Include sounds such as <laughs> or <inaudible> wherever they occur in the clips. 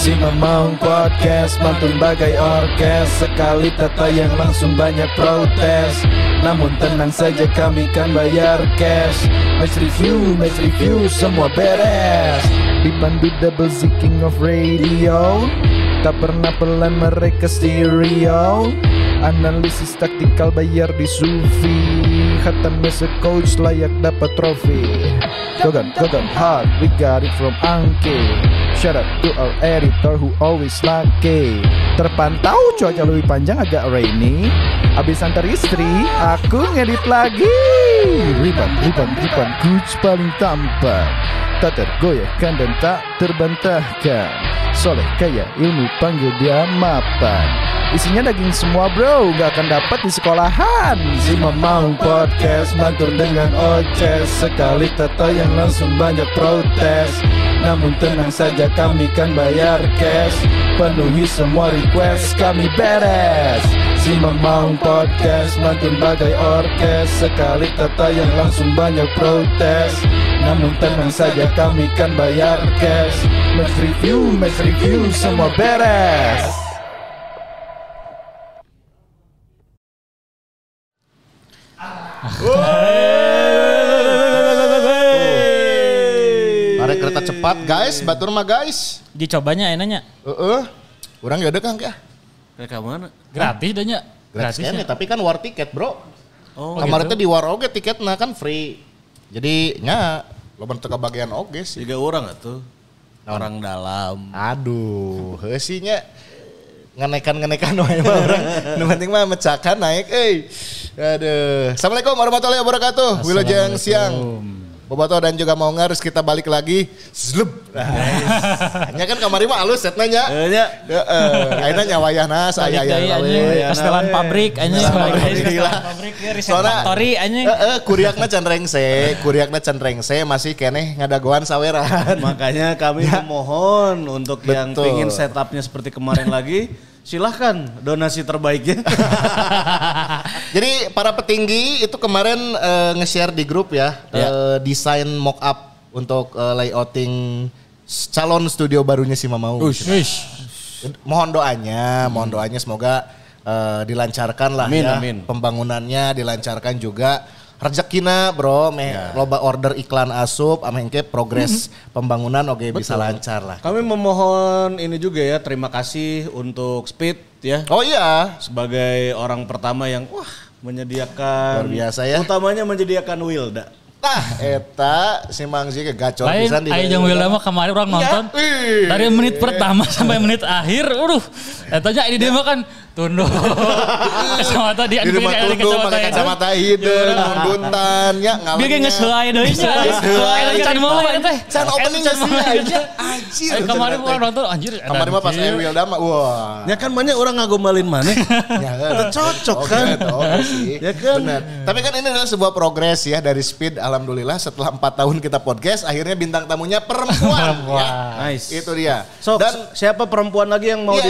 Si Mamang Podcast mantun bagai orkes. Sekali tak yang langsung banyak protes. Namun tenang saja kami kan bayar cash. Match review, match review semua beres. Dipandu double Z King of Radio. Tak pernah pelan mereka stereo. Analisis taktikal bayar di Sufi. Hatam as coach layak dapat trofi. Gogan, Gogan hard, we got it from Anki Shout out to our editor who always lucky Terpantau cuaca lebih panjang agak rainy. Abis antar istri, aku ngedit lagi. Riban, riban, riban, coach paling tampan. Tak tergoyahkan dan tak terbantahkan. Soleh kaya ilmu panggil dia mapan. Isinya daging semua bro, gak akan dapat di sekolahan. Si Mamang Podcast mantur dengan oces. Sekali tato yang langsung banyak protes Namun tenang saja kami kan bayar cash. Penuhi semua request kami beres. Si Mamang Podcast mantur bagai orkes. Sekali tato yang langsung banyak protes. Namun tenang saja kami kan bayar cash. Match review, match review semua beres. Ada cepat guys, batur mah guys. Dicobanya enaknya. Heeh. Urang ya udah Kang ya. Kayak mana? Gratis danya. Gratis Gratis kan ya. tapi kan war tiket, Bro. Oh, Kemarin teh di war oge tiketnya kan free. Jadi nya lo bentuk bagian oge sih. Tiga orang atuh. Orang dalam. Aduh, heusinya ngenekan-ngenekan <laughs> wae mah orang. Nu penting mah mecakan naik euy. Aduh. Assalamualaikum warahmatullahi wabarakatuh. Wilujeng siang. Boboto dan juga mau ngarus kita balik lagi. Zlub. <laughs> Hanya kan kamari mah alus set nanya. Eh, nya. Heeh. Ayeuna nyawayahna saya anjing. Kastelan pabrik anjing. Kastelan pabrik ya, riset Soalnya- factory anjing. Heeh, kuriakna can rengse, kuriakna can rengse masih keneh ngadagoan saweran. Makanya kami memohon untuk yang pingin setupnya seperti kemarin lagi, silahkan donasi terbaiknya. <laughs> Jadi para petinggi itu kemarin eh, nge-share di grup ya, eh, desain mock up untuk eh, layouting calon studio barunya si Mamau. Wish. Mohon doanya, mohon doanya semoga eh, dilancarkan lah Amin, ya. amin. Pembangunannya dilancarkan juga. Rezekina bro, meh loba order iklan asup, amengke progres pembangunan oke bisa lancar lah. kami memohon ini juga ya, terima kasih untuk Speed ya. Oh iya, Sebagai orang pertama yang wah menyediakan Luar biasa ya. Utamanya menyediakan Wilda. Nah, eta si Mangzi ke gacor Lain pisan di jeung Wilda mah kemarin orang nonton. Ih. Dari menit pertama sampai menit akhir, aduh. Eta nya ini dia mah kan tunduk. <laughs> Kacamata dia Di rumah tunduk pakai kacamata hideung, nundutan ya Biar kayak ngalengnya. ngeselai deui nya. <laughs> Ngeselai. Eta can mau teh. Can opening geus sih aja. Anjir. Eh, Kemarin orang nonton anjir. Kemarin mah pas Wilda mah wah. Ya kan banyak orang ngagombalin mana? <laughs> Ya, cocok Oke, kan? Ya kan? Benar. Tapi kan ini adalah sebuah progres ya dari Speed. Alhamdulillah setelah empat tahun kita podcast, akhirnya bintang tamunya perempuan. ya. Nice. Itu dia. Dan siapa perempuan lagi yang mau Iya,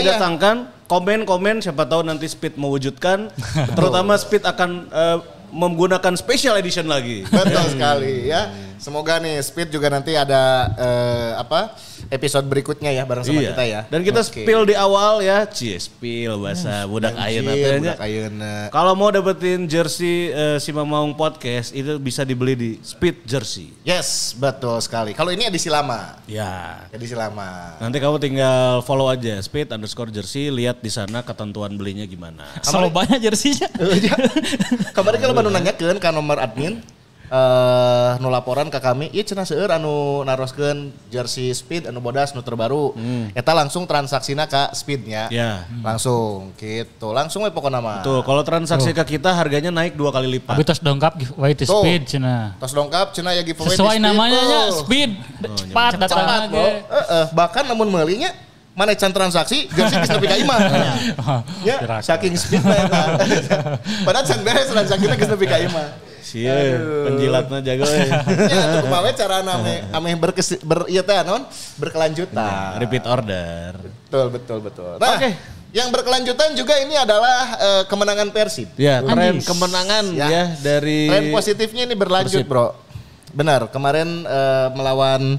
didatangkan? Komen-komen siapa tahu nanti Speed mewujudkan. <laughs> Terutama Speed akan eh, menggunakan special edition lagi. Betul sekali ya. Semoga nih Speed juga nanti ada eh, apa episode berikutnya ya bareng sama kita ya. Dan kita Oke. spill di awal ya. Cie, spill bahasa budak Anjir, ayeuna budak ayeuna. Kalau mau dapetin jersey eh, si Mamaung Podcast itu bisa dibeli di Speed Jersey. Yes, betul sekali. Kalau ini edisi lama. Ya. Edisi lama. Nanti kamu tinggal follow aja Speed underscore Jersey, lihat di sana ketentuan belinya gimana. Selalu banyak jersinya. <laughs> Kemarin kalau baru nanyakeun ka nomor admin eh nu laporan ke kami, ieu cenah seueur anu naroskeun jersey Speed anu bodas nu terbaru. Eta langsung transaksina ka Speednya. Ya. Langsung gitu. Langsung we pokoknya mah. Tuh, kalau transaksi ke kita harganya naik dua kali lipat. Tapi tos dongkap giveaway di Tuh. speed cenah. Tos dongkap cenah ya giveaway Sesuai Speed, namanya nya tuh. speed. Cepat datang Cepat, bro. Heeh, bahkan namun meulingnya mana can transaksi jersey geus nepi ka imah. <laughs> Ya, saking speed eta. <laughs> Padahal can beres transaksinya geus nepi ka imah. Sia, penjilatnya jago eh. <laughs> Ya, itu kumaha we cara ame ame berkes ber ieu teh naon? Berkelanjutan. Repeat order. Betul, betul, betul. Nah, Oke. yang berkelanjutan juga ini adalah eh, kemenangan Persib. Ya, tren kemenangan Ya. ya, dari Tren positifnya ini berlanjut, Bro. Benar, kemarin eh, melawan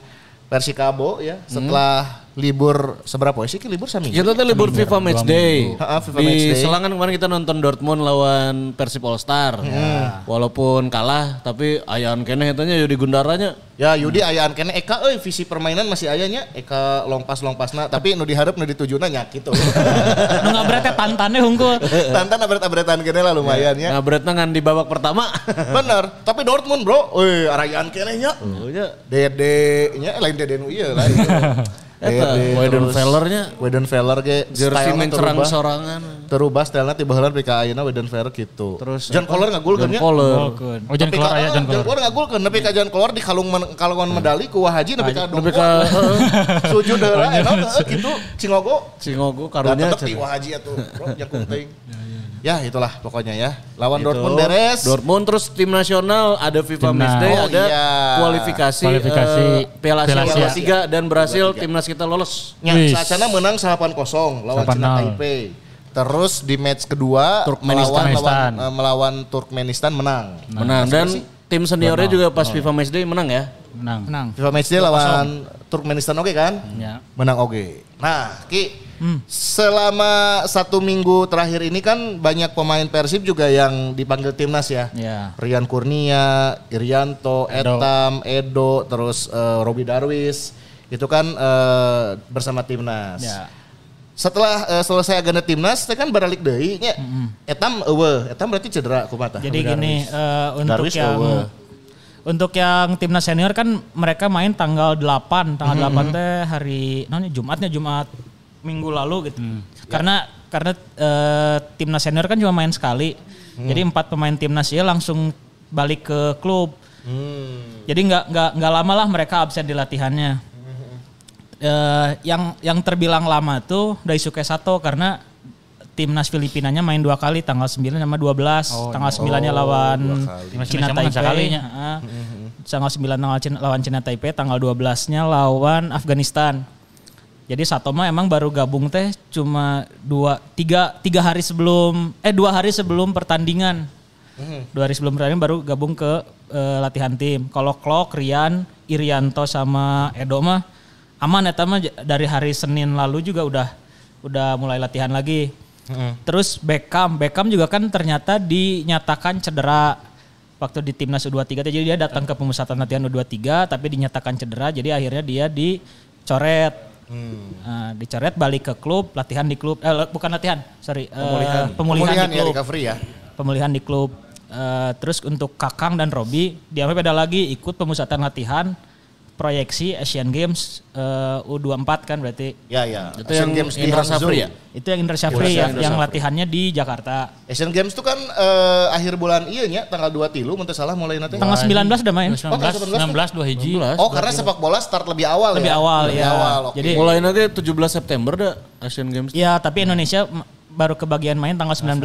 Persikabo ya, setelah libur seberapa sih Ki? libur saminggu? Kita tuh libur FIFA Match Day. Ha, FIFA Di Match Day. Selangan kemarin kita nonton Dortmund lawan Persib All Star. Walaupun kalah tapi ayaan kene etanya ya di gundaranya. Ya Yudi ayaan kene Eka euy visi permainan masih ayahnya Eka longpas lompasna tapi nu diharap nu ditujuna nya gitu. <laughs> Nu ngabretnya tantannya hungkul. <laughs> Tantan abret-abretan kene lah lumayan ya. Nah, beratnya kan di babak pertama. <laughs> Bener, tapi Dortmund bro, euy arayaan kene nya. Oh, ya. Dede nya lain Dede nu ieu lah. Eta Weidenfellernya Weidenfeller ge jersey stylenya mencerang terubah. sorangan. Terubah stylenya tiba heula nepi ka ayeuna Weidenfeller gitu. Terus John Kohler ngagulkeun John nya. Kohler. Oh jangan keluar ya jangan keluar. Kohler ngagulkeun nepi ka John Kohler di kalung kalungan medali ku Wahaji nepi ka Lebih <laughs> ke sujud heula enak heuh, gitu Cingogo. Cingogo karunya tetep di Wahaji atuh, bro, jakung teuing. Ya itulah pokoknya ya. Lawan Gitu. Dortmund beres. Dortmund terus tim nasional ada FIFA Timnas. Match Day, Oh, ada iya. kualifikasi, Kualifikasi eh, Piala Asia Asia. 23 dan berhasil timnas kita lolos. Ya, Wis. Saacana menang 8-0 lawan Cina 8-0. Taipei. Terus di match kedua Turkmenistan. melawan, lawan, Turkmenistan. eh, melawan Turkmenistan menang. Menang dan tim seniornya juga pas FIFA Match Day menang ya. Menang. Menang. FIFA match day lawan Turkmenistan oke kan? Ya. Menang oke. Nah, Ki, selama satu minggu terakhir ini kan banyak pemain Persib juga yang dipanggil timnas ya. Ya. Rian Kurnia, Irianto, Edo. Etam, Edo, terus eh, Robi Darwis. Itu kan eh, bersama timnas. Ya. Setelah eh, selesai agenda timnas, teh kan balik deui nya. Etam eueuh, Etam berarti cedera kumaha? Jadi gini eh, untuk Darwis yang untuk yang timnas senior kan mereka main tanggal 8, tanggal 8 teh hari namanya Jumatnya Jumat minggu lalu gitu. Karena karena eh, timnas senior kan cuma main sekali. Jadi empat pemain timnas ya langsung balik ke klub. Hmm. Jadi nggak nggak nggak lama lah mereka absen di latihannya. Eh, yang yang terbilang lama tuh Daisuke Sato karena timnas Filipinanya main dua kali tanggal 9 sama 12. tanggal 9-nya lawan dua kali. Cina Taipei. nya. Heeh. Tanggal 9 tanggal Cina, lawan Cina Taipei, tanggal 12-nya lawan Afghanistan. Jadi Sato mah emang baru gabung teh cuma dua tiga tiga hari sebelum eh dua hari sebelum pertandingan. Dua hari sebelum pertandingan baru gabung ke eh, latihan tim. Kalau Klok, Rian, Irianto sama Edo mah aman eta mah dari hari Senin lalu juga udah udah mulai latihan lagi. Terus Beckham, Beckham juga kan ternyata dinyatakan cedera waktu di timnas U23 jadi dia datang ke pemusatan latihan U23 tapi dinyatakan cedera jadi akhirnya dia dicoret. Nah, dicoret balik ke klub, latihan di klub eh bukan latihan, sorry, eh, pemulihan, Pemulihan di ya klub recovery ya. pemulihan di klub. Eh, terus untuk Kakang dan Robi, dia beda lagi ikut pemusatan latihan proyeksi Asian Games eh, U24 kan berarti. Ya ya. Itu yang Indra Safri ya? Itu yang Indra Syafri Indra yang, yang latihannya di Jakarta. Asian Games itu kan eh, akhir bulan iya nya tanggal 2 tilu mun salah mulai nanti. Tanggal 19 udah main. 19, 19 dua hiji. Oh karena sepak bola start lebih awal Lebih ya. awal lebih ya. awal. oke. Jadi Mulai nanti 17 September dah Asian Games. ya tapi Indonesia m- baru kebagian main tanggal 19.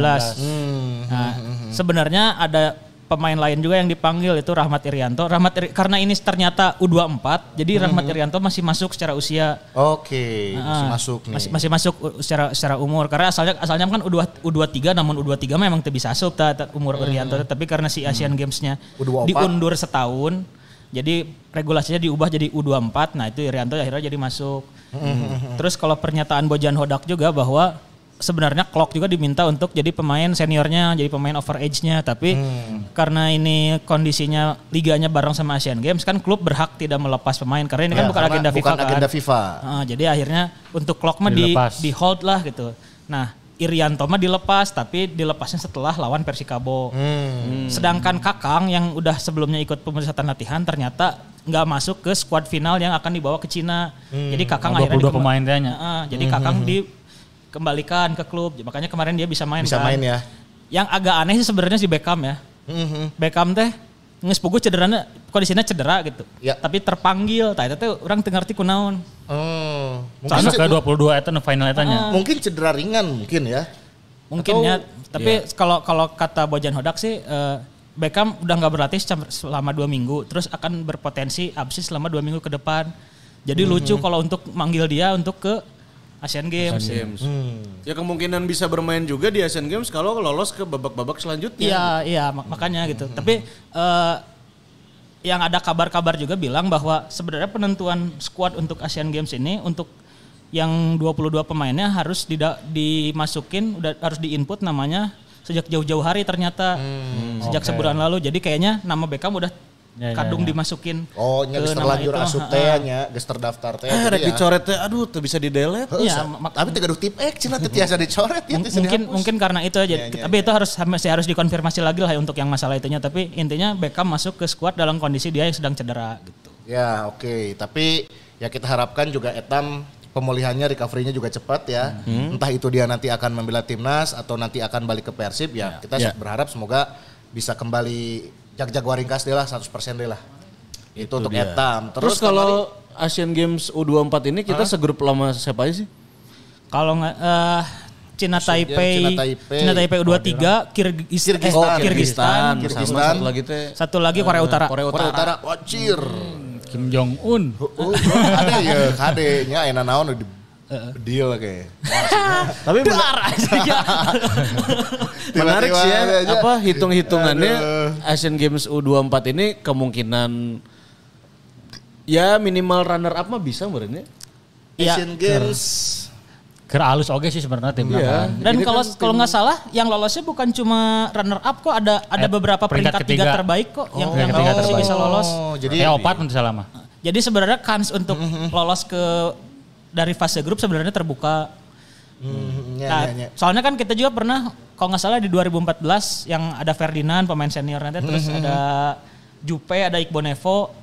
Nah, sebenarnya ada pemain lain juga yang dipanggil itu Rahmat Irianto. Rahmat Iri- karena ini ternyata U24, jadi Rahmat Irianto masih masuk secara usia. Oke, masih Ah, masuk nih. Masih, masih masuk secara secara umur karena asalnya asalnya kan U2 U23 namun U23 memang tidak bisa asup ta, ta- umur Irianto tapi karena si Asian Games-nya U24. diundur setahun jadi regulasinya diubah jadi U24 nah itu Irianto akhirnya jadi masuk. Terus kalau pernyataan Bojan Hodak juga bahwa sebenarnya Klok juga diminta untuk jadi pemain seniornya, jadi pemain over age-nya tapi karena ini kondisinya liganya bareng sama Asian Games kan klub berhak tidak melepas pemain karena ini Ya, kan bukan agenda FIFA bukan kan. agenda FIFA. Ah, jadi akhirnya untuk Klok mah di, di hold lah gitu. Nah Irianto mah dilepas tapi dilepasnya setelah lawan Persikabo. Hmm. Sedangkan Kakang yang udah sebelumnya ikut pemusatan latihan ternyata nggak masuk ke squad final yang akan dibawa ke Cina. Jadi Kakang Oh, akhirnya 22 dikemba- pemain. Ah, jadi Kakang dikembalikan ke klub. Makanya kemarin dia bisa main Bisa kan. main ya. Yang agak aneh sih sebenarnya si Beckham ya. Mhm. Beckham teh nges pugu cederanya kondisinya cedera gitu. Ya. Tapi terpanggil, tah eta teh orang teu ngarti kunaon. Oh, mungkin, ke cedera, 22 eta final eta nya. mungkin cedera ringan mungkin ya. Mungkin Atau- ya, tapi kalau kalau kata Bojan Hodak sih eh, Beckham udah nggak berlatih selama dua minggu, terus akan berpotensi absis selama dua minggu ke depan. Jadi lucu kalau untuk manggil dia untuk ke Asian Games. Games. Hmm. Ya kemungkinan bisa bermain juga di Asian Games kalau lolos ke babak-babak selanjutnya. Iya, iya mak- makanya gitu. Tapi eh, yang ada kabar-kabar juga bilang bahwa sebenarnya penentuan squad untuk Asian Games ini untuk yang 22 pemainnya harus dida- dimasukin udah harus diinput namanya sejak jauh-jauh hari ternyata sejak sebulan lalu jadi kayaknya nama Beckham udah Ya, ya, kadung ya. dimasukin Oh, nya geus terlanjur asup teh nya, geus terdaftar teh. Eh, Jadi rek ya, dicoret teh, aduh, tuh bisa di delete. heuh, Iya, sa- mak- tapi teu gaduh tip X cenah teu <laughs> tiasa dicoret ya, teu mungkin dihapus. mungkin karena itu aja Iya, iya, tapi itu harus masih harus dikonfirmasi lagi lah ya untuk yang masalah itunya tapi intinya Beckham masuk ke squad dalam kondisi dia yang sedang cedera gitu Ya oke, tapi ya kita harapkan juga Etam pemulihannya, recovery-nya juga cepat ya. Entah itu dia nanti akan membela timnas atau nanti akan balik ke Persib ya. Kita Ya. berharap semoga bisa kembali jag-jag waringkas deh lah 100% deh lah. Itu, untuk dia. Etam. Terus, kalau Asian Games U24 ini kita segrup lama siapa aja sih? kalau nggak eh, Cina Taipei Cina Taipei. Cina Taipei U23 Kirgis, Kirgistan. eh, Oh, Kirgistan. Sama Kirgistan. satu lagi teh satu lagi Korea Utara Korea Korea Utara. Utara, wacir. Kim Jong Un. Oh, kade ya, kade nya enak naon di deal kayak. <laughs> Tapi men- <laughs> menarik sih ya, aja. apa hitung-hitungannya Asian Games U24 ini kemungkinan ya minimal runner up mah bisa sebenarnya. Iya. Asian Games. Ker alus oke sih sebenarnya timnya Iya. kan. Dan Ini kalau kan kalau nggak salah yang lolosnya bukan cuma runner up kok ada ada Eh, beberapa peringkat peringkat, tiga ketiga. terbaik kok yang peringkat yang masih terbaik. bisa lolos. Oh, jadi Jadi opat nanti salah mah. Jadi sebenarnya kans untuk <laughs> lolos ke dari fase grup sebenarnya terbuka. Hmm, ya, Nah, ya, ya. soalnya kan kita juga pernah kalau nggak salah di 2014 yang ada Ferdinand pemain senior nanti terus ada Jupe, ada Iqbal Nevo.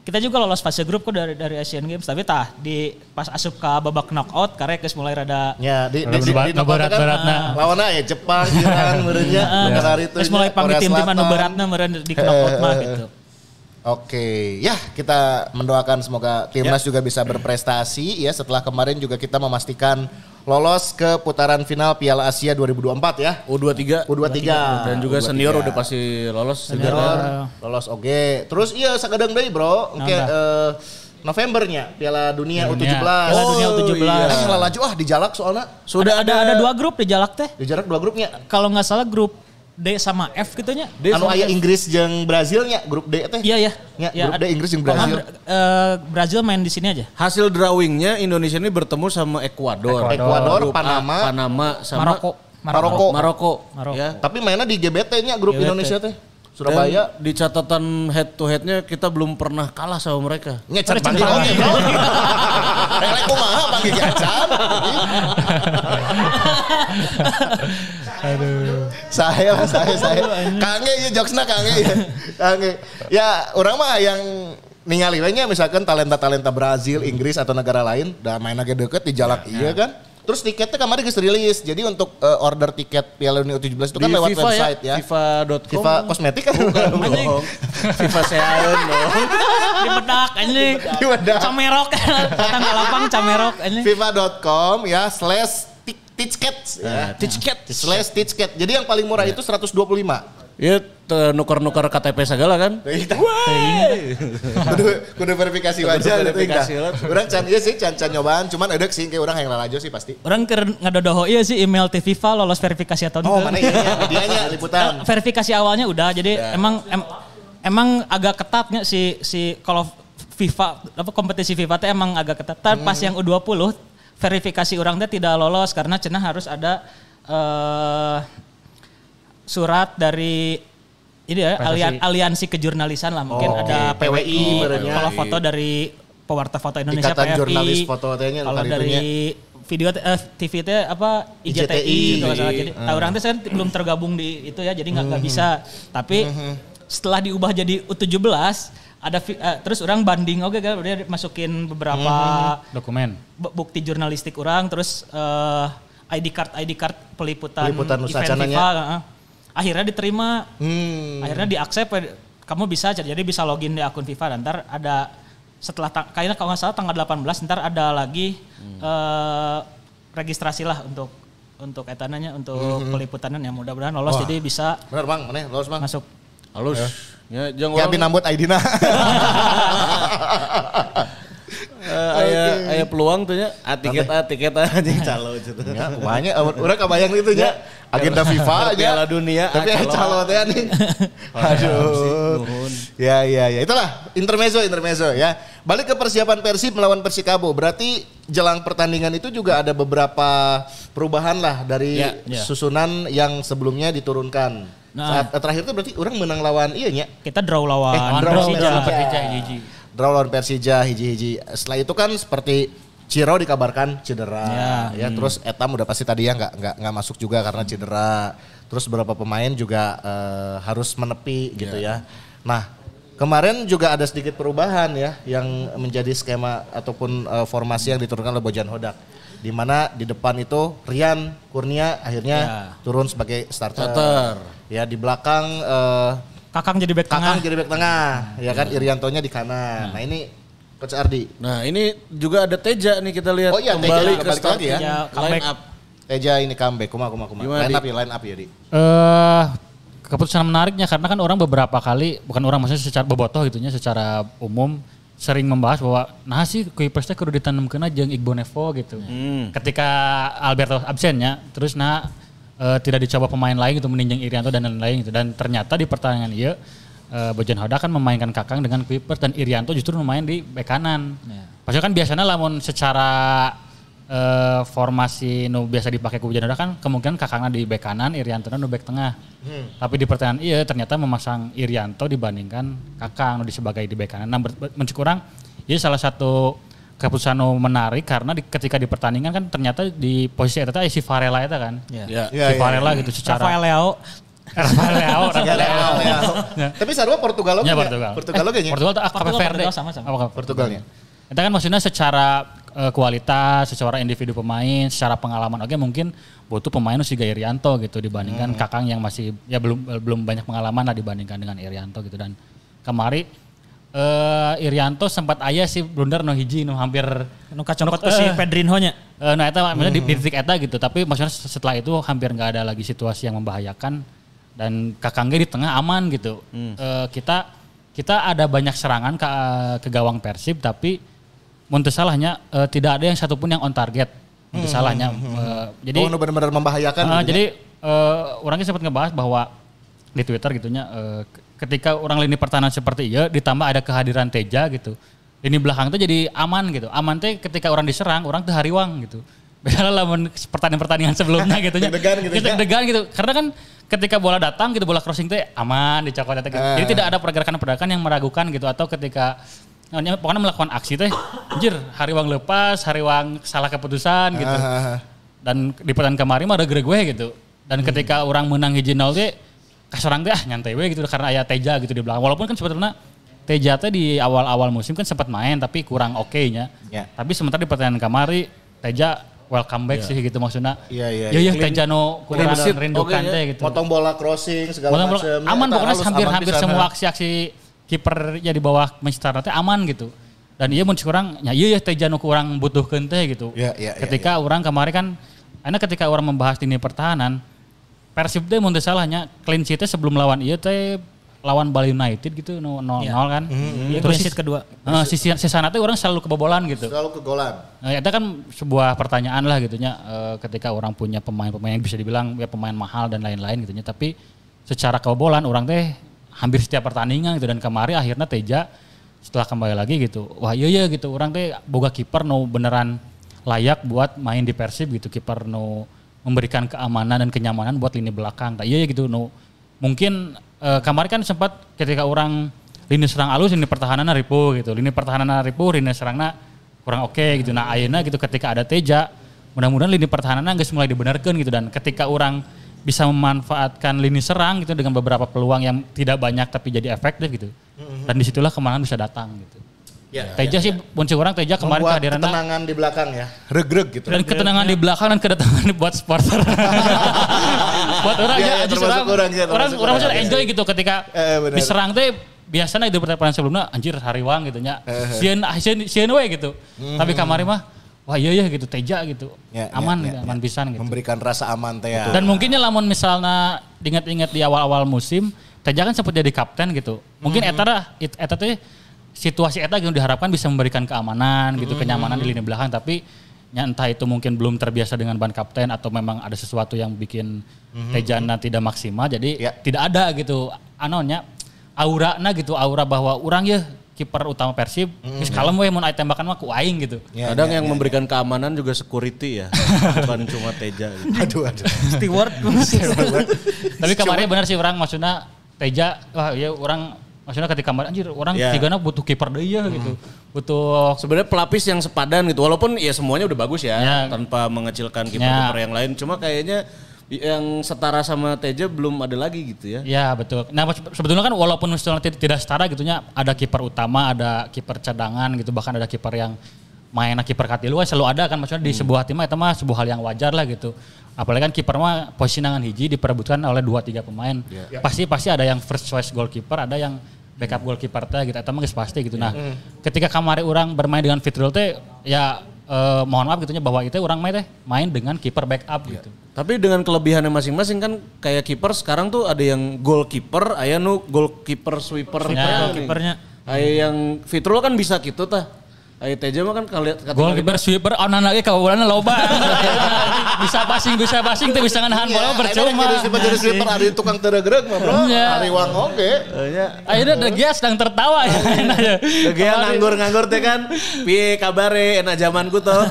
Kita juga lolos fase grup kok dari dari Asian Games tapi tah di pas asup ke babak knockout karena geus mulai rada Ya, di, di, di, berat- di knockout berat-beratna. kan, lawannya ya Jepang, Iran, <laughs> merenya, negara itu. Mulai pamit tim-tim anu beratna meureun di knockout mah gitu. Oke, ya kita mendoakan semoga timnas Ya. juga bisa berprestasi ya setelah kemarin juga kita memastikan lolos ke putaran final Piala Asia 2024 ya. U23 U23. dan juga U23. senior udah pasti lolos. Senior lolos oke. Terus iya sakadang deui bro, engke eh, Novembernya Piala Dunia Dunia. U17. Piala Dunia U17. iya. Eh, laju ah di jalak soalnya. Sudah ada, ada dua grup di Jalak teh. Di jarak dua grupnya. Kalau nggak salah grup D sama F gitu nya. D anu sama aya Inggris jeung Brazilnya grup D teh. Iya ya. Ya, grup D Inggris jeung Kalau Brazil. eh, Brazil main di sini aja. Hasil drawingnya Indonesia ini bertemu sama Ekuador, Ekuador, Grup A, Panama, Panama sama Maroko. Maroko. Maroko. Maroko. Ya. Tapi mainnya di GBT-nya grup GBT. Indonesia teh. Surabaya. Dan di catatan head to headnya kita belum pernah kalah sama mereka. Ngecat panggil oke bro. <laughs> Elek kumaha panggil acan. Aduh. Saya lah, saya, saya. Kange ya jokesna kange ya. Kange. Ya orang mah yang ningali we nya misalkan talenta-talenta Brazil, Inggris atau negara lain dan main lagi deket di jalak iya kan. Terus tiketnya kemarin geus rilis. Jadi untuk eh, order tiket Piala Dunia U17 itu kan Di lewat FIFA website ya. FIFA.com. FIFA kosmetik kan? Anjing. FIFA seaeun dong. Di bedak anjing. Di bedak. Camerok. Tanggal lapang camerok anjing. FIFA.com ya slash ti- ticket ya. Ticket. Slash ticket. Jadi yang paling murah itu 125. Ya te- nuker-nuker KTP segala kan. kudu, kudu verifikasi wajah gitu verifikasi enggak. lah. Orang can iya sih can can nyobaan cuman ada sih kayak orang yang lalajo sih pasti. Orang keur ngadodoho ieu sih email FIFA lolos verifikasi atau Oh enggak. mana iya dianya liputan. Eh, verifikasi awalnya udah jadi emang em- emang agak ketat nggak si si kalau FIFA apa kompetisi FIFA teh emang agak ketat. Tapi pas yang U20 verifikasi orang teh tidak lolos karena cenah harus ada eh surat dari ini ya alian- aliansi kejurnalisan lah mungkin Oh, ada oke. PWI, PWI berarti. kalau foto dari pewarta foto Indonesia Ikatan PFI, Jurnalis Foto kalau dari video eh, TV teh apa IJTI, IJTI. salah. Jadi nah, orang teh kan belum tergabung di itu ya jadi nggak nggak bisa. Tapi setelah diubah jadi U17 ada eh, terus orang banding oke kan dia masukin beberapa Dokumen. bu- bukti jurnalistik orang terus eh, ID card ID card peliputan, Peliputan event. FIFA heeh. akhirnya diterima Hmm. akhirnya di accept kamu bisa jadi bisa login di akun FIFA dan ntar ada setelah kayaknya kalau nggak salah tanggal 18 ntar ada lagi eh, registrasi lah untuk untuk etananya untuk peliputannya yang mudah-mudahan lolos jadi bisa Bener bang, mana lolos bang? masuk Halus. Ya, jangan Ya binambut ID-na. Eh, aya aya peluang tuh nya ah, tiket ah tiket ah anjing calo gitu. Ya, kumanya urang kabayang itu nya agenda FIFA <laughs> nya. Piala Dunia, Tapi ah, aya calo teh nih. <laughs> Aduh. Ya ya ya itulah intermezzo intermezzo ya. Balik ke persiapan Persib melawan Persikabo. Berarti jelang pertandingan itu juga ada beberapa perubahan lah dari Ya, ya. susunan yang sebelumnya diturunkan. Nah. Saat terakhir itu berarti orang menang lawan iya nya. Kita draw lawan Eh, Lawan draw Persija, Persija. Persija hiji. Draw lawan Persija hiji-hiji. Setelah itu kan seperti Ciro dikabarkan cedera, ya, terus Etam udah pasti tadi ya nggak nggak nggak masuk juga karena cedera. Terus beberapa pemain juga eh, harus menepi gitu ya. Nah kemarin juga ada sedikit perubahan ya yang menjadi skema ataupun eh, formasi yang diturunkan oleh Bojan Hodak. Di mana di depan itu Rian Kurnia akhirnya Ya. turun sebagai starter. Starter. Ya di belakang eh, Kakang jadi back tengah. Kakang jadi back tengah, ya kan Iriantonya di kanan. Nah ini Coach Ardi. Nah, ini juga ada Teja nih kita lihat Oh iya, Teja kembali juga ke start lagi ya. Teja line comeback. up. Teja ini comeback, kuma kuma kuma. Gimana, line Di? up ya, line up ya di. Eh keputusan menariknya karena kan orang beberapa kali bukan orang maksudnya secara bobotoh gitunya secara umum sering membahas bahwa nah sih Kuipers teh kudu ditanamkeun aja jeung Igbo Nevo gitu. Ketika Alberto absennya terus nah eh, tidak dicoba pemain lain gitu meninjang Irianto dan lain-lain gitu dan ternyata di pertandingan iya eh, Bojan Hoda kan memainkan Kakang dengan Kuipers dan Irianto justru main di bek kanan. Padahal kan biasanya lamun secara eh, formasi nu biasa dipakai ku Bojan Hoda kan kemungkinan Kakangna di bek kanan, Irianto nu bek tengah. Tapi di pertandingan iya ternyata memasang Irianto dibandingkan Kakang nu di sebagai di bek kanan. Nah, ber- mencik kurang ini salah satu keputusan menarik karena di, ketika di pertandingan kan ternyata di posisi itu si Varela itu kan. Ya. Ya. Iya, si Varela gitu secara Rafael Leao. Rafael Leao, Rafael Leao. Ya. Tapi sarua Portugal oke Ya? Portugal. Portugal oke nya? Portugal tuh Cape Portugal, Verde. Portugal sama-sama. Apa, Portugalnya. Itu kan maksudnya secara eh, kualitas, secara individu pemain, secara pengalaman oke mungkin butuh pemain si Irianto gitu dibandingkan Kakang yang masih ya belum belum banyak pengalaman lah dibandingkan dengan Irianto gitu dan kemari eh Irianto sempat aya sih blunder no hiji no hampir Nu kacampat ke si Eh. Pedrinho nya. Eh, nah itu maksudnya di, di titik eta gitu tapi maksudnya setelah itu hampir nggak ada lagi situasi yang membahayakan dan kakangnya di tengah aman gitu Eh, kita kita ada banyak serangan ke, ke gawang persib tapi Montes salahnya eh, tidak ada yang satupun yang on target Montes salahnya Eh, jadi oh, benar-benar membahayakan. Ah, gitu jadi eh, orangnya sempat ngebahas bahwa di Twitter gitunya eh, ketika orang lini pertahanan seperti iya ditambah ada kehadiran Teja gitu. Lini belakang tuh jadi aman gitu. Aman teh ketika orang diserang, orang tuh hariwang gitu. <laughs> Beda lawan pertandingan-pertandingan sebelumnya gitu <laughs> nya. Deg-degan gitu ya. Deg-degan gitu. Karena kan ketika bola datang gitu bola crossing teh aman dicokot gitu. Ah. Jadi tidak ada pergerakan-pergerakan yang meragukan gitu atau ketika Pokoknya melakukan aksi teh, anjir, hariwang lepas, hariwang salah keputusan gitu ah. dan di pertandingan kemarin mah ada gue gitu dan Hmm. ketika orang menang hiji nol teh kasorang teh ah nyantai we gitu karena aya Teja gitu di belakang walaupun kan sebetulnya Teja teh di awal-awal musim kan sempat main tapi kurang oke nya Ya. tapi sementara di pertandingan kemarin Teja welcome back sih gitu maksudnya Iya, iya, ya iya. ya Teja no kurang rindukan oke, teh ya. gitu Potong bola crossing segala macam. aman Eta pokoknya halus, hampir aman hampir pisan, semua aksi-aksi kiper ya di bawah Manchester United teh aman gitu. Dan iya mun kurang ya iya ya Teja nu kurang butuhkeun teh gitu. Ya, ya, ya, ketika orang kemarin kan karena ketika orang membahas lini pertahanan Persib teh mun teu salahnya clean sheet teh sebelum lawan ieu teh lawan Bali United gitu 0 0 Iya. kan. Iya, Terus clean si- sheet kedua. Eh, sisi sisana teh orang selalu kebobolan gitu. Selalu ke golan. Nah, itu kan sebuah pertanyaan lah gitunya eh, ketika orang punya pemain-pemain yang bisa dibilang ya pemain mahal dan lain-lain gitunya tapi secara kebobolan orang teh hampir setiap pertandingan gitu dan kemarin akhirnya Teja setelah kembali lagi gitu wah iya iya gitu orang teh boga kiper no beneran layak buat main di Persib gitu kiper no memberikan keamanan dan kenyamanan buat lini belakang. Iya iya gitu. No. Mungkin eh, kemarin kan sempat ketika orang lini serang alus lini pertahanan ribu gitu. Lini pertahanan ribu lini serangna kurang oke gitu. Nah ayeuna gitu ketika ada Teja mudah-mudahan lini pertahanan geus mulai dibenarkan gitu. Dan ketika orang bisa memanfaatkan lini serang gitu dengan beberapa peluang yang tidak banyak tapi jadi efektif gitu. Dan di situlah kemenangan bisa datang gitu Ya, Teja sih punci orang Teja kemarin Membuat kehadirannya ketenangan di belakang ya. Regreg gitu. dan ketenangan di belakang dan kedatangan <laughs> buat supporter. <laughs> buat orang Iya, ya, iya, termasuk orang, orang, iya, orang, orang maksudnya enjoy gitu ketika Eh, benar. diserang teh biasanya itu pertandingan sebelumnya anjir hariwang gitu nya. Sieun sieun sieun we gitu. Tapi kemarin mah wah iya iya gitu Teja gitu. Ya, ya, aman ya, gitu, ya. aman pisan gitu. Memberikan rasa aman teh ya. Dan mungkinnya lamun misalnya diingat-ingat di awal-awal musim, Teja kan sempat jadi kapten gitu. Mungkin eta dah, it- eta teh situasi eta gitu diharapkan bisa memberikan keamanan gitu kenyamanan di lini belakang tapi ya entah itu mungkin belum terbiasa dengan ban kapten atau memang ada sesuatu yang bikin Tejana tidak maksimal jadi Ya. tidak ada gitu anonya aura gitu aura bahwa orang ya kiper utama Persib geus kalem we mun aya tembakan mah ku aing gitu. Ya, Kadang ya, yang ya. memberikan keamanan juga security ya, <laughs> bukan cuma Teja. Gitu. <laughs> Aduh, aduh. Steward. <laughs> Tapi kemarin benar sih orang maksudnya Teja wah ya orang maksudnya ketika anjir orang Ya. tigana butuh kiper deui ya gitu. Butuh Sebenarnya pelapis yang sepadan gitu, walaupun ya semuanya udah bagus ya, Ya. tanpa mengecilkan kiper-kiper yang lain. Cuma kayaknya yang setara sama Teja belum ada lagi gitu ya. Ya betul. Nah se- sebetulnya kan walaupun misalnya tid- tidak setara gitunya ada kiper utama, ada kiper cadangan gitu, bahkan ada kiper yang main kiper katilu kan selalu ada kan maksudnya di sebuah tim mah itu mah sebuah hal yang wajar lah gitu. Apalagi kan kiper mah posisi nangan hiji diperebutkan oleh dua tiga pemain. Pasti pasti ada yang first choice goalkeeper, ada yang backup goalkeeper teh gitu. Itu mah geus pasti gitu. Nah, ketika kemarin orang bermain dengan Fitril teh ya eh, mohon maaf gitunya bahwa itu orang main teh main dengan kiper backup gitu. Tapi dengan kelebihannya masing-masing kan kayak kiper sekarang tuh ada yang goalkeeper, aya nu goalkeeper sweeper. Ya, kipernya. Aya yang Fitrul kan bisa gitu tah. Aya Teja mah kan kali kata Gol kiper sweeper onan lagi kabupaten loba. <laughs> bisa passing bisa passing tapi bisa nganahan bola percuma. Jadi sweeper jadi sweeper ada tukang teregreg mah bro. Iya. Hari wang oge. Akhirnya De Gea sedang tertawa ya. ya. Lagi nganggur-nganggur teh kan. Piye kabare enak zamanku tuh.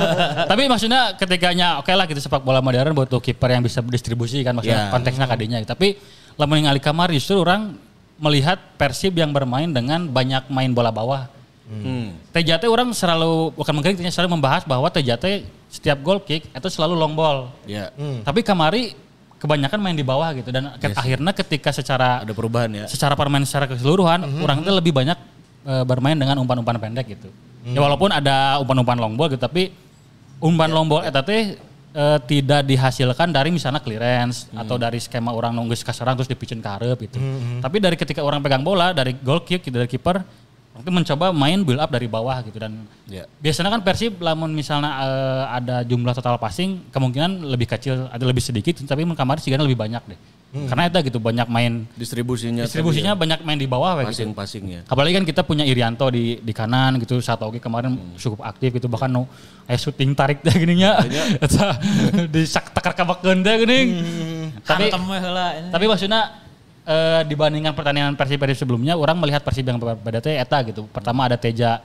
<laughs> Tapi maksudnya ketiganya oke lah gitu sepak bola modern butuh kiper yang bisa distribusi kan maksudnya Ya. konteksnya kadinya. Tapi lamun ningali kamar justru orang melihat Persib yang bermain dengan banyak main bola bawah. Hmm. TJT orang selalu bukan mengkritiknya selalu membahas bahwa TJT setiap goal kick itu selalu long ball. Ya. Tapi kamari kebanyakan main di bawah gitu dan ke- akhirnya ketika secara Ada perubahan ya. secara permainan secara keseluruhan orang itu lebih banyak eh, bermain dengan umpan-umpan pendek gitu. Ya walaupun ada umpan-umpan long ball gitu tapi umpan long ball eta teh eh, tidak dihasilkan dari misalnya clearance atau dari skema orang nunggu kaserang terus dipicin ke hareup gitu. Tapi dari ketika orang pegang bola dari goal kick gitu dari kiper itu mencoba main build up dari bawah gitu dan Ya. biasanya kan Persib lamun misalnya eh, ada jumlah total passing kemungkinan lebih kecil ada lebih sedikit tapi mun kamari sih lebih banyak deh. Karena itu gitu banyak main Distribusinya. distribusinya banyak main di bawah we, gitu. Passing-passingnya. Apalagi kan kita punya Irianto di di kanan gitu, Satogi kemarin cukup aktif gitu bahkan no aya syuting tarik teh gini nya. Eta <laughs> di sak tekar kabakeun teh geuning. Tapi tapi maksudnya eh, dibandingkan pertandingan Persib Persib sebelumnya, orang melihat Persib yang berbeda teh eta gitu. Pertama ada Teja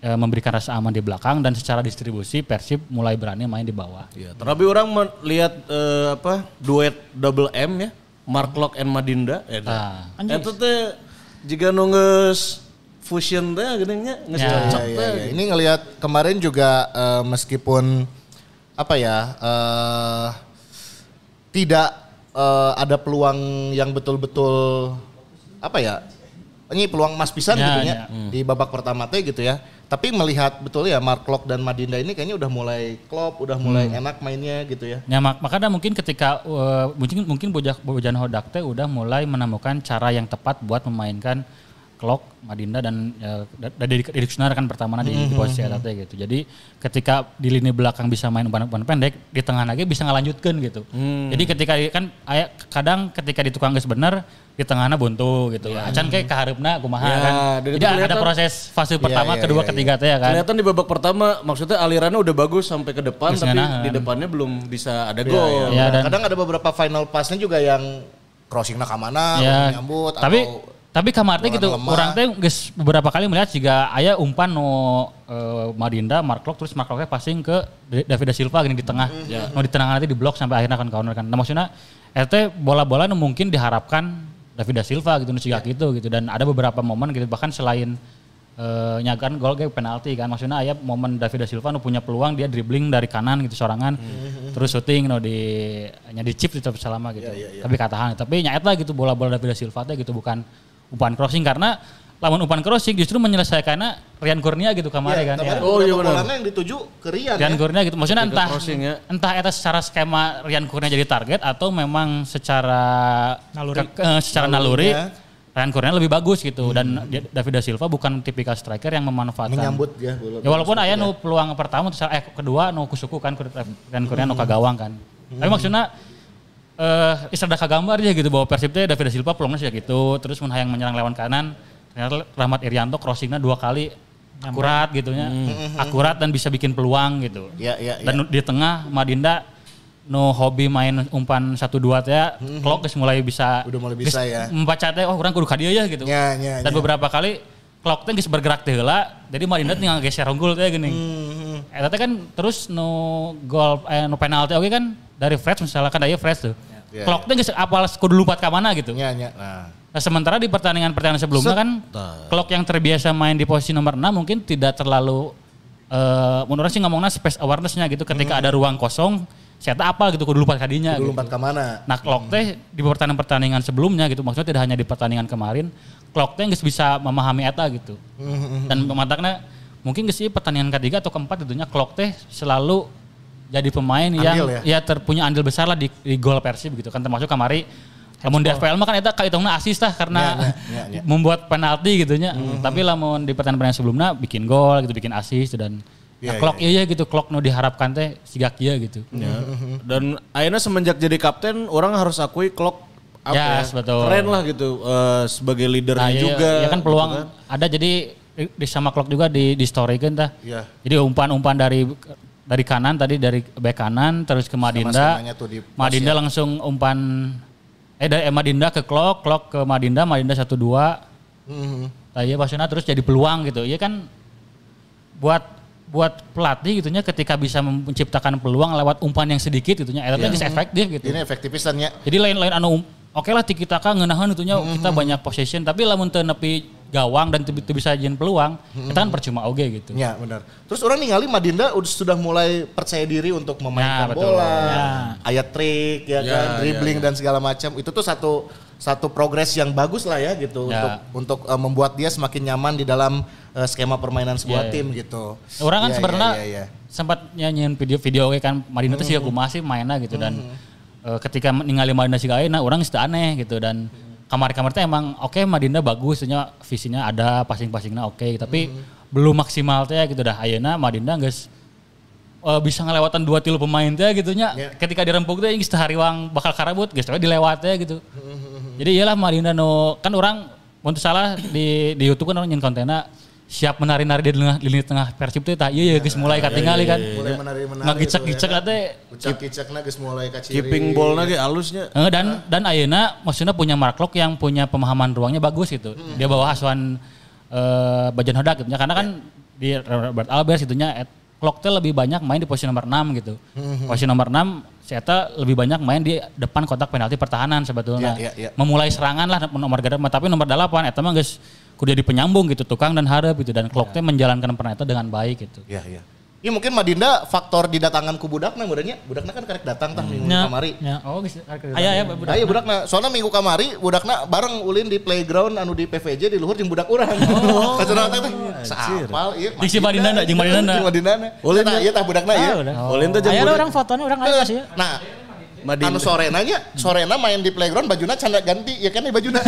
eh, memberikan rasa aman di belakang dan secara distribusi Persib mulai berani main di bawah. Ya, terlebih orang melihat eh, apa duet double M ya, Mark Lock and Madinda. Eh, Ah. Itu teh jika nunggus fusion teh geuning nya geus Ya. cocok Iya, teh. iya. Ini ngelihat kemarin juga eh, meskipun apa ya eh, tidak eh, ada peluang yang betul-betul apa ya ini peluang emas pisan Ya, gitu ya ya. di babak pertama teh gitu ya. Tapi melihat betul ya Mark Lok dan Madinda ini kayaknya udah mulai klop, udah mulai enak mainnya gitu ya. Ya mak makanya mungkin ketika uh, mungkin mungkin Bojan Hodak teh udah mulai menemukan cara yang tepat buat memainkan Klok, Madinda dan uh, dari Sunar kan pertama di, di posisi eta teh gitu. Jadi ketika di lini belakang bisa main umpan-umpan pendek, di tengah lagi bisa ngelanjutkan gitu. Jadi ketika kan aya kadang ketika di tukang geus bener di tengahnya buntu gitu. Acan kayak kaharupna kumaha Ya, kan. Jadi ada proses fase pertama, iya, kedua, iya, ketiga teh ya kan. Kelihatan di babak pertama maksudnya alirannya udah bagus sampai ke depan Terus tapi nganahan. di depannya belum bisa ada Iya, gol. iya. Nah, dan- kadang ada beberapa final passnya juga yang crossing ke mana, ya, nyambut tapi atau tapi kamar teh bola gitu lemah. orang teh geus beberapa kali melihat jika aya umpan no eh, Madinda Mark Lok terus Mark Lok passing ke Da- David da Silva gini di tengah. No di tengah nanti di blok sampai akhirnya kan counter kan. Nah maksudnya eta teh bola-bola nu mungkin diharapkan David da Silva gitu nu siga gitu gitu. Dan ada beberapa momen gitu bahkan selain eh nyagaan gol kayak penalti kan. Maksudnya aya momen David da Silva nu punya peluang dia dribbling dari kanan gitu sorangan. Terus syuting no di nya di chip tetap selama gitu. Tapi katahan tapi nyaet lah gitu bola-bola David da Silva teh gitu bukan umpan crossing karena lawan umpan crossing justru menyelesaikannya Rian Kurnia gitu kemarin Iya, kan ya. kemarin Oh, iya benar. yang dituju ke Rian Rian ya. Kurnia gitu maksudnya ke entah crossing ya. entah itu secara skema Rian Kurnia jadi target atau memang secara Naluri. ke- eh, secara naluri Nalurinya. Rian Kurnia lebih bagus gitu dan dia- David da Silva bukan tipikal striker yang memanfaatkan menyambut ya bola. Ya walaupun aya nu peluang pertama terus eh kedua nu kusuku kan dan Korea nu Hmm. kagawang kan. Tapi maksudnya eh isada kagambar aja gitu bahwa Persib teh David da Silva peluangnya sih gitu terus mun hayang menyerang lawan kanan ternyata Rahmat Irianto crossingnya dua kali akurat gitu nya. Akurat dan bisa bikin peluang gitu. Iya, iya, iya. Dan di tengah Madinda no hobi main umpan satu dua teh clock geus mulai bisa Udah mulai bisa ya. membaca teh oh orang kudu ka dieu ya gitu. Ya, ya, Dan ya. beberapa kali clock teh geus bergerak teh heula jadi Madinda tinggal geser unggul teh geuning. Hmm, Eta teh kan terus no gol eh no penalti oke kan dari Fred misalnya kan aya Fred tuh. Ya, clock teh geus apal kudu lompat ka mana gitu. Nya, nya. Nah. Nah, sementara di pertandingan-pertandingan sebelumnya kan Clock yang terbiasa main di posisi nomor 6 mungkin tidak terlalu eh menurut sih ngomongnya space awareness-nya gitu ketika ada ruang kosong saya tak apa gitu kudu lompat kadinya Hmm. Kudu gitu. ke mana? Nah, Clock teh di pertandingan-pertandingan sebelumnya gitu maksudnya tidak hanya di pertandingan kemarin Clock teh geus bisa memahami eta gitu. Hmm, Dan pemantaknya mungkin geus ieu pertandingan ketiga atau keempat tentunya Clock teh selalu jadi pemain yang Andil ya, terpunya andil besar lah di, di gol Persib gitu kan termasuk kemari namun di FPL mah kan eta kahitungna asis tah karena Ya, ya, ya. <laughs> membuat penalti gitu nya. Hmm. Tapi lamun di pertandingan sebelumnya bikin gol gitu, bikin asis dan Ya, nah, clock iya gitu, clock nu diharapkan teh siga kieu gitu. Ya. Dan akhirnya semenjak jadi kapten orang harus akui Klok apa ya, Yes, betul. keren lah gitu eh, sebagai leadernya Nah, iya, juga. iya kan peluang gitu kan. ada jadi di, sama clock juga di di story kan tah. Iya. Jadi umpan-umpan dari dari kanan tadi dari back kanan terus ke Madinda. Tuh di Madinda langsung umpan eh dari Madinda ke clock, clock ke Madinda, Madinda 1 2. Mhm. Nah, iya maksudnya terus jadi peluang gitu. Iya kan buat buat pelatih gitunya ketika bisa menciptakan peluang lewat umpan yang sedikit gitunya eta teh geus efektif gitu. Ini efektifisannya. Jadi lain-lain anu oke lah tiki taka ngeunaheun itunya kita banyak possession tapi lamun teu nepi gawang dan teu bisa jieun peluang eta kan percuma oge gitu. Ya benar. Terus orang ningali Madinda udah sudah mulai percaya diri untuk memainkan Ya, betul. bola, Ya. ayat trik ya, Ya, kan, ya, dribbling dan segala macam. Itu tuh satu satu progres yang bagus lah ya gitu Ya. untuk untuk eh, membuat dia semakin nyaman di dalam eh, skema permainan sebuah Ya, ya. tim gitu. Orang kan Ya, sebenarnya ya, ya, ya. sempat nyanyiin video-video oke kan Madinda tuh sih aku masih mainnya gitu dan eh, ketika ningali Madinda sih nah orang itu aneh gitu dan kamar-kamar teh emang oke Madinda bagus nya visinya ada passing-passingnya oke tapi belum maksimal teh gitu dah. Ayeuna Madinda geus eh, bisa ngelewatan dua tilu pemain teh gitu nya Ya. ketika dirempuk teh geus hariwang bakal karabut geus dilewat teh gitu. Jadi iyalah Madinda no kan orang untuk salah di di YouTube kan orang nyen kontennya siap menari-nari di tengah di lini tengah Persib teh tah iya ya geus mulai katingali kan Mulai menari-menari ngagicek-gicek itu ya kan. teh Ucak-kicakna geus mulai kaciri. Keeping ball lagi halusnya. Eh, dan dan ayeuna maksudnya punya Mark Locke yang punya pemahaman ruangnya bagus gitu. Dia bawa asuhan eh Bajan Hodak gitu. Karena kan di Robert Albert itunya Klok teh lebih banyak main di posisi nomor 6 gitu. Posisi nomor 6 si Eta lebih banyak main di depan kotak penalti pertahanan sebetulnya. Iya, iya, iya. Memulai serangan lah nomor ganda tapi nomor 8 Eta mah geus kudu jadi penyambung gitu, tukang dan harap gitu dan Klok teh menjalankan peran Eta dengan baik gitu. Iya, iya. Ya mungkin Madinda faktor didatangan ku budakna mudanya. Budakna kan karek datang tah minggu Ya, kamari. ya. Oh, geus Aya aya budak. Ayo budakna, soalnya minggu kamari budakna bareng ulin di playground anu di PVJ di luhur jeung budak urang. Oh. <laughs> Kacana teh teh. Saapal ieu. Di si Madinana, jeung Madinana. Jeung Madinana. Ulin ieu tah budakna ieu. Olin tuh jeung Aya orang fotonya orang aya masih. Nah, Madinda. anu sorena nya, sorena main di playground bajuna canda ganti, ya kan nih bajuna.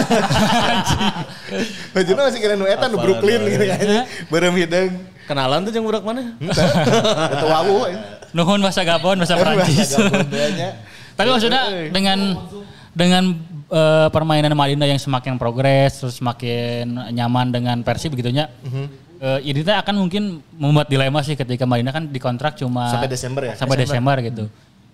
<laughs> bajuna masih kira nu eta nu Brooklyn gitu kan. Beureum hideung. kenalan tuh jeung budak mana? Eta wawu. eh. Nuhun bahasa Gabon, bahasa Prancis. Gabondanya. <laughs> Tapi maksudnya dengan dengan eh, permainan Madinda yang semakin progres, terus semakin nyaman dengan Persib begitunya. eh, ini teh akan mungkin membuat dilema sih ketika Madinda kan dikontrak cuma Sampai Desember ya? Sampai Desember, gitu.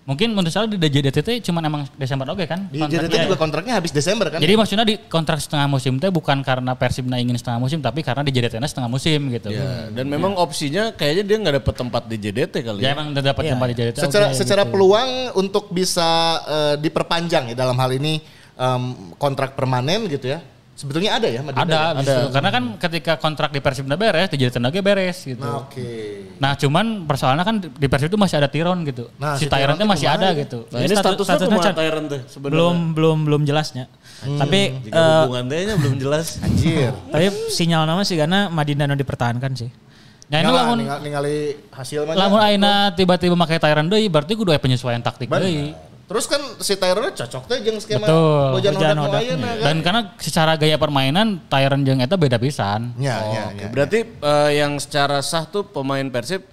Mungkin menurut saya di JDT teh cuma emang Desember oke kan? Di. JDT juga kontraknya habis Desember kan? Jadi maksudnya di kontrak setengah musim teh bukan karena Persibna ingin setengah musim tapi karena di JDT -nya setengah musim gitu. Ya, dan memang opsinya kayaknya dia nggak dapet tempat di JDT kali Ya ya. emang udah dapat tempat di JDT. secara oke, secara gitu. peluang untuk bisa eh, diperpanjang ya dalam hal ini em, kontrak permanen gitu ya. Sebetulnya ada ya Madinda? Ada, ya? justru. Karena kan ketika kontrak di Persib udah beres, di lagi beres gitu. Nah, Oke. Nah cuman persoalannya kan di Persib itu masih ada Tiron gitu. Nah, si si Tyron masih ada ya? gitu. Nah, ini Status- statusnya Chan. Tyron tuh sebenarnya. Belum belum belum jelasnya. Tapi Jika eh, hubungan tehnya belum jelas. <laughs> Anjir. tapi sinyal nama sih karena Madinda nu dipertahankan sih. Nah ini lamun ningali, hasil mah. lamun Aina tiba-tiba pakai Tyron deui berarti kudu aya penyesuaian taktik deui. Terus kan si Tyron cocok teh jeung skema Betul. Bojan Hodak nu ayeuna kan. Dan karena secara gaya permainan Tyron jeung eta beda pisan. Ya, ya, Oke, ya. berarti eh, yang secara sah tuh pemain Persib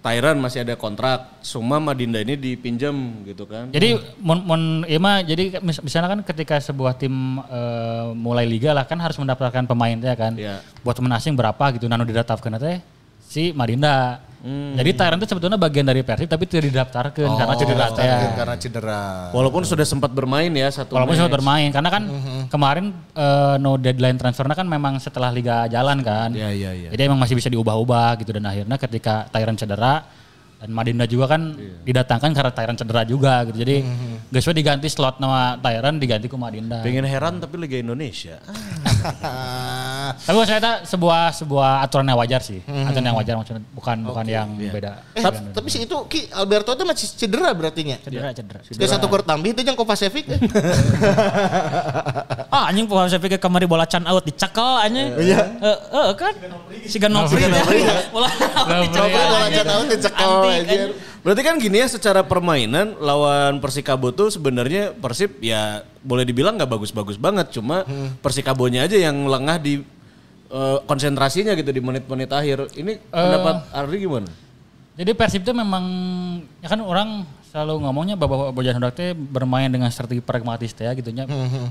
Tyran masih ada kontrak, Suma Madinda ini dipinjam gitu kan. Jadi mon, mon iya mah jadi mis- misalnya kan ketika sebuah tim eh, mulai liga lah kan harus mendaftarkan pemain teh kan. Iya. Buat pemain asing berapa gitu nanu didaftarkan teh si Madinda. Jadi Tyran itu sebetulnya bagian dari Persib tapi tidak didaftarkan karena cedera. Mungkin karena cedera. Walaupun sudah sempat bermain ya satu Walaupun match. sempat bermain karena kan kemarin eh, no deadline transfernya kan memang setelah liga jalan kan. Iya, iya, iya. Jadi emang masih bisa diubah-ubah gitu dan akhirnya ketika Tyran cedera dan Madinda juga kan didatangkan karena Tyran cedera juga gitu. Jadi guys diganti slot nama Tyran diganti ke Madinda. Pengen heran tapi Liga Indonesia. <laughs> Tapi maksud saya tak, sebuah sebuah aturan yang wajar sih. Aturan yang wajar maksudnya bukan bukan yang beda. Eh, tapi sih itu Ki Alberto itu masih cedera berarti nya. Cedera, cedera. Dia satu kor tambi itu yang Kovacevic. <laughs> Ah anjing pikir kemari bola can out dicekel anjing. Iya. Eh kan. Si Ganopri. Bola bola can out dicekel anjir. Berarti kan gini ya secara permainan lawan Persikabo tuh sebenarnya Persib ya boleh dibilang nggak bagus-bagus banget, cuma Persikabonya aja yang lengah di eh, konsentrasinya gitu di menit-menit akhir. Ini pendapat Ardi gimana? Jadi Persib itu memang ya kan orang selalu ngomongnya bahwa Bojan Hodak teh bermain dengan strategi pragmatis teh ya gitunya.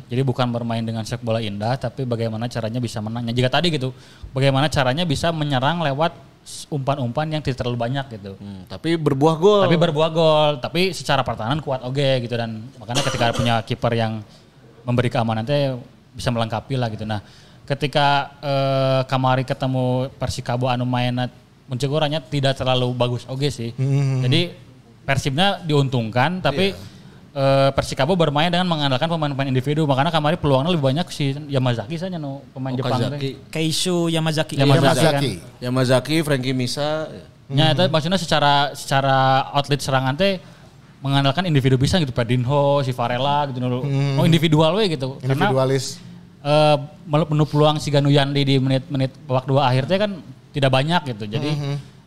Jadi bukan bermain dengan sepak bola indah tapi bagaimana caranya bisa menangnya. Jika tadi gitu, bagaimana caranya bisa menyerang lewat umpan-umpan yang tidak terlalu banyak gitu. Hmm, tapi berbuah gol. Tapi berbuah gol, tapi secara pertahanan kuat oke gitu dan makanya ketika punya kiper yang memberi keamanan teh bisa melengkapi lah gitu. Nah, ketika eh, Kamari ketemu Persikabo anu mainnya muncul orangnya tidak terlalu bagus oke sih. Jadi Persibnya diuntungkan tapi eh, Persikabo bermain dengan mengandalkan pemain-pemain individu makanya Kamari peluangnya lebih banyak si Yamazaki saja no pemain Jepang Okazaki. teh. Keishu Yamazaki. Yamazaki. Yamazaki. Yamazaki, Frankie Misa. Ya, itu maksudnya secara secara outlet serangan teh mengandalkan individu bisa gitu, Pedinho, si Varela gitu dulu. Oh individual we gitu. Karena Individualis. eh menu peluang si Ganu Yandi di menit-menit babak dua akhir teh kan tidak banyak gitu. Jadi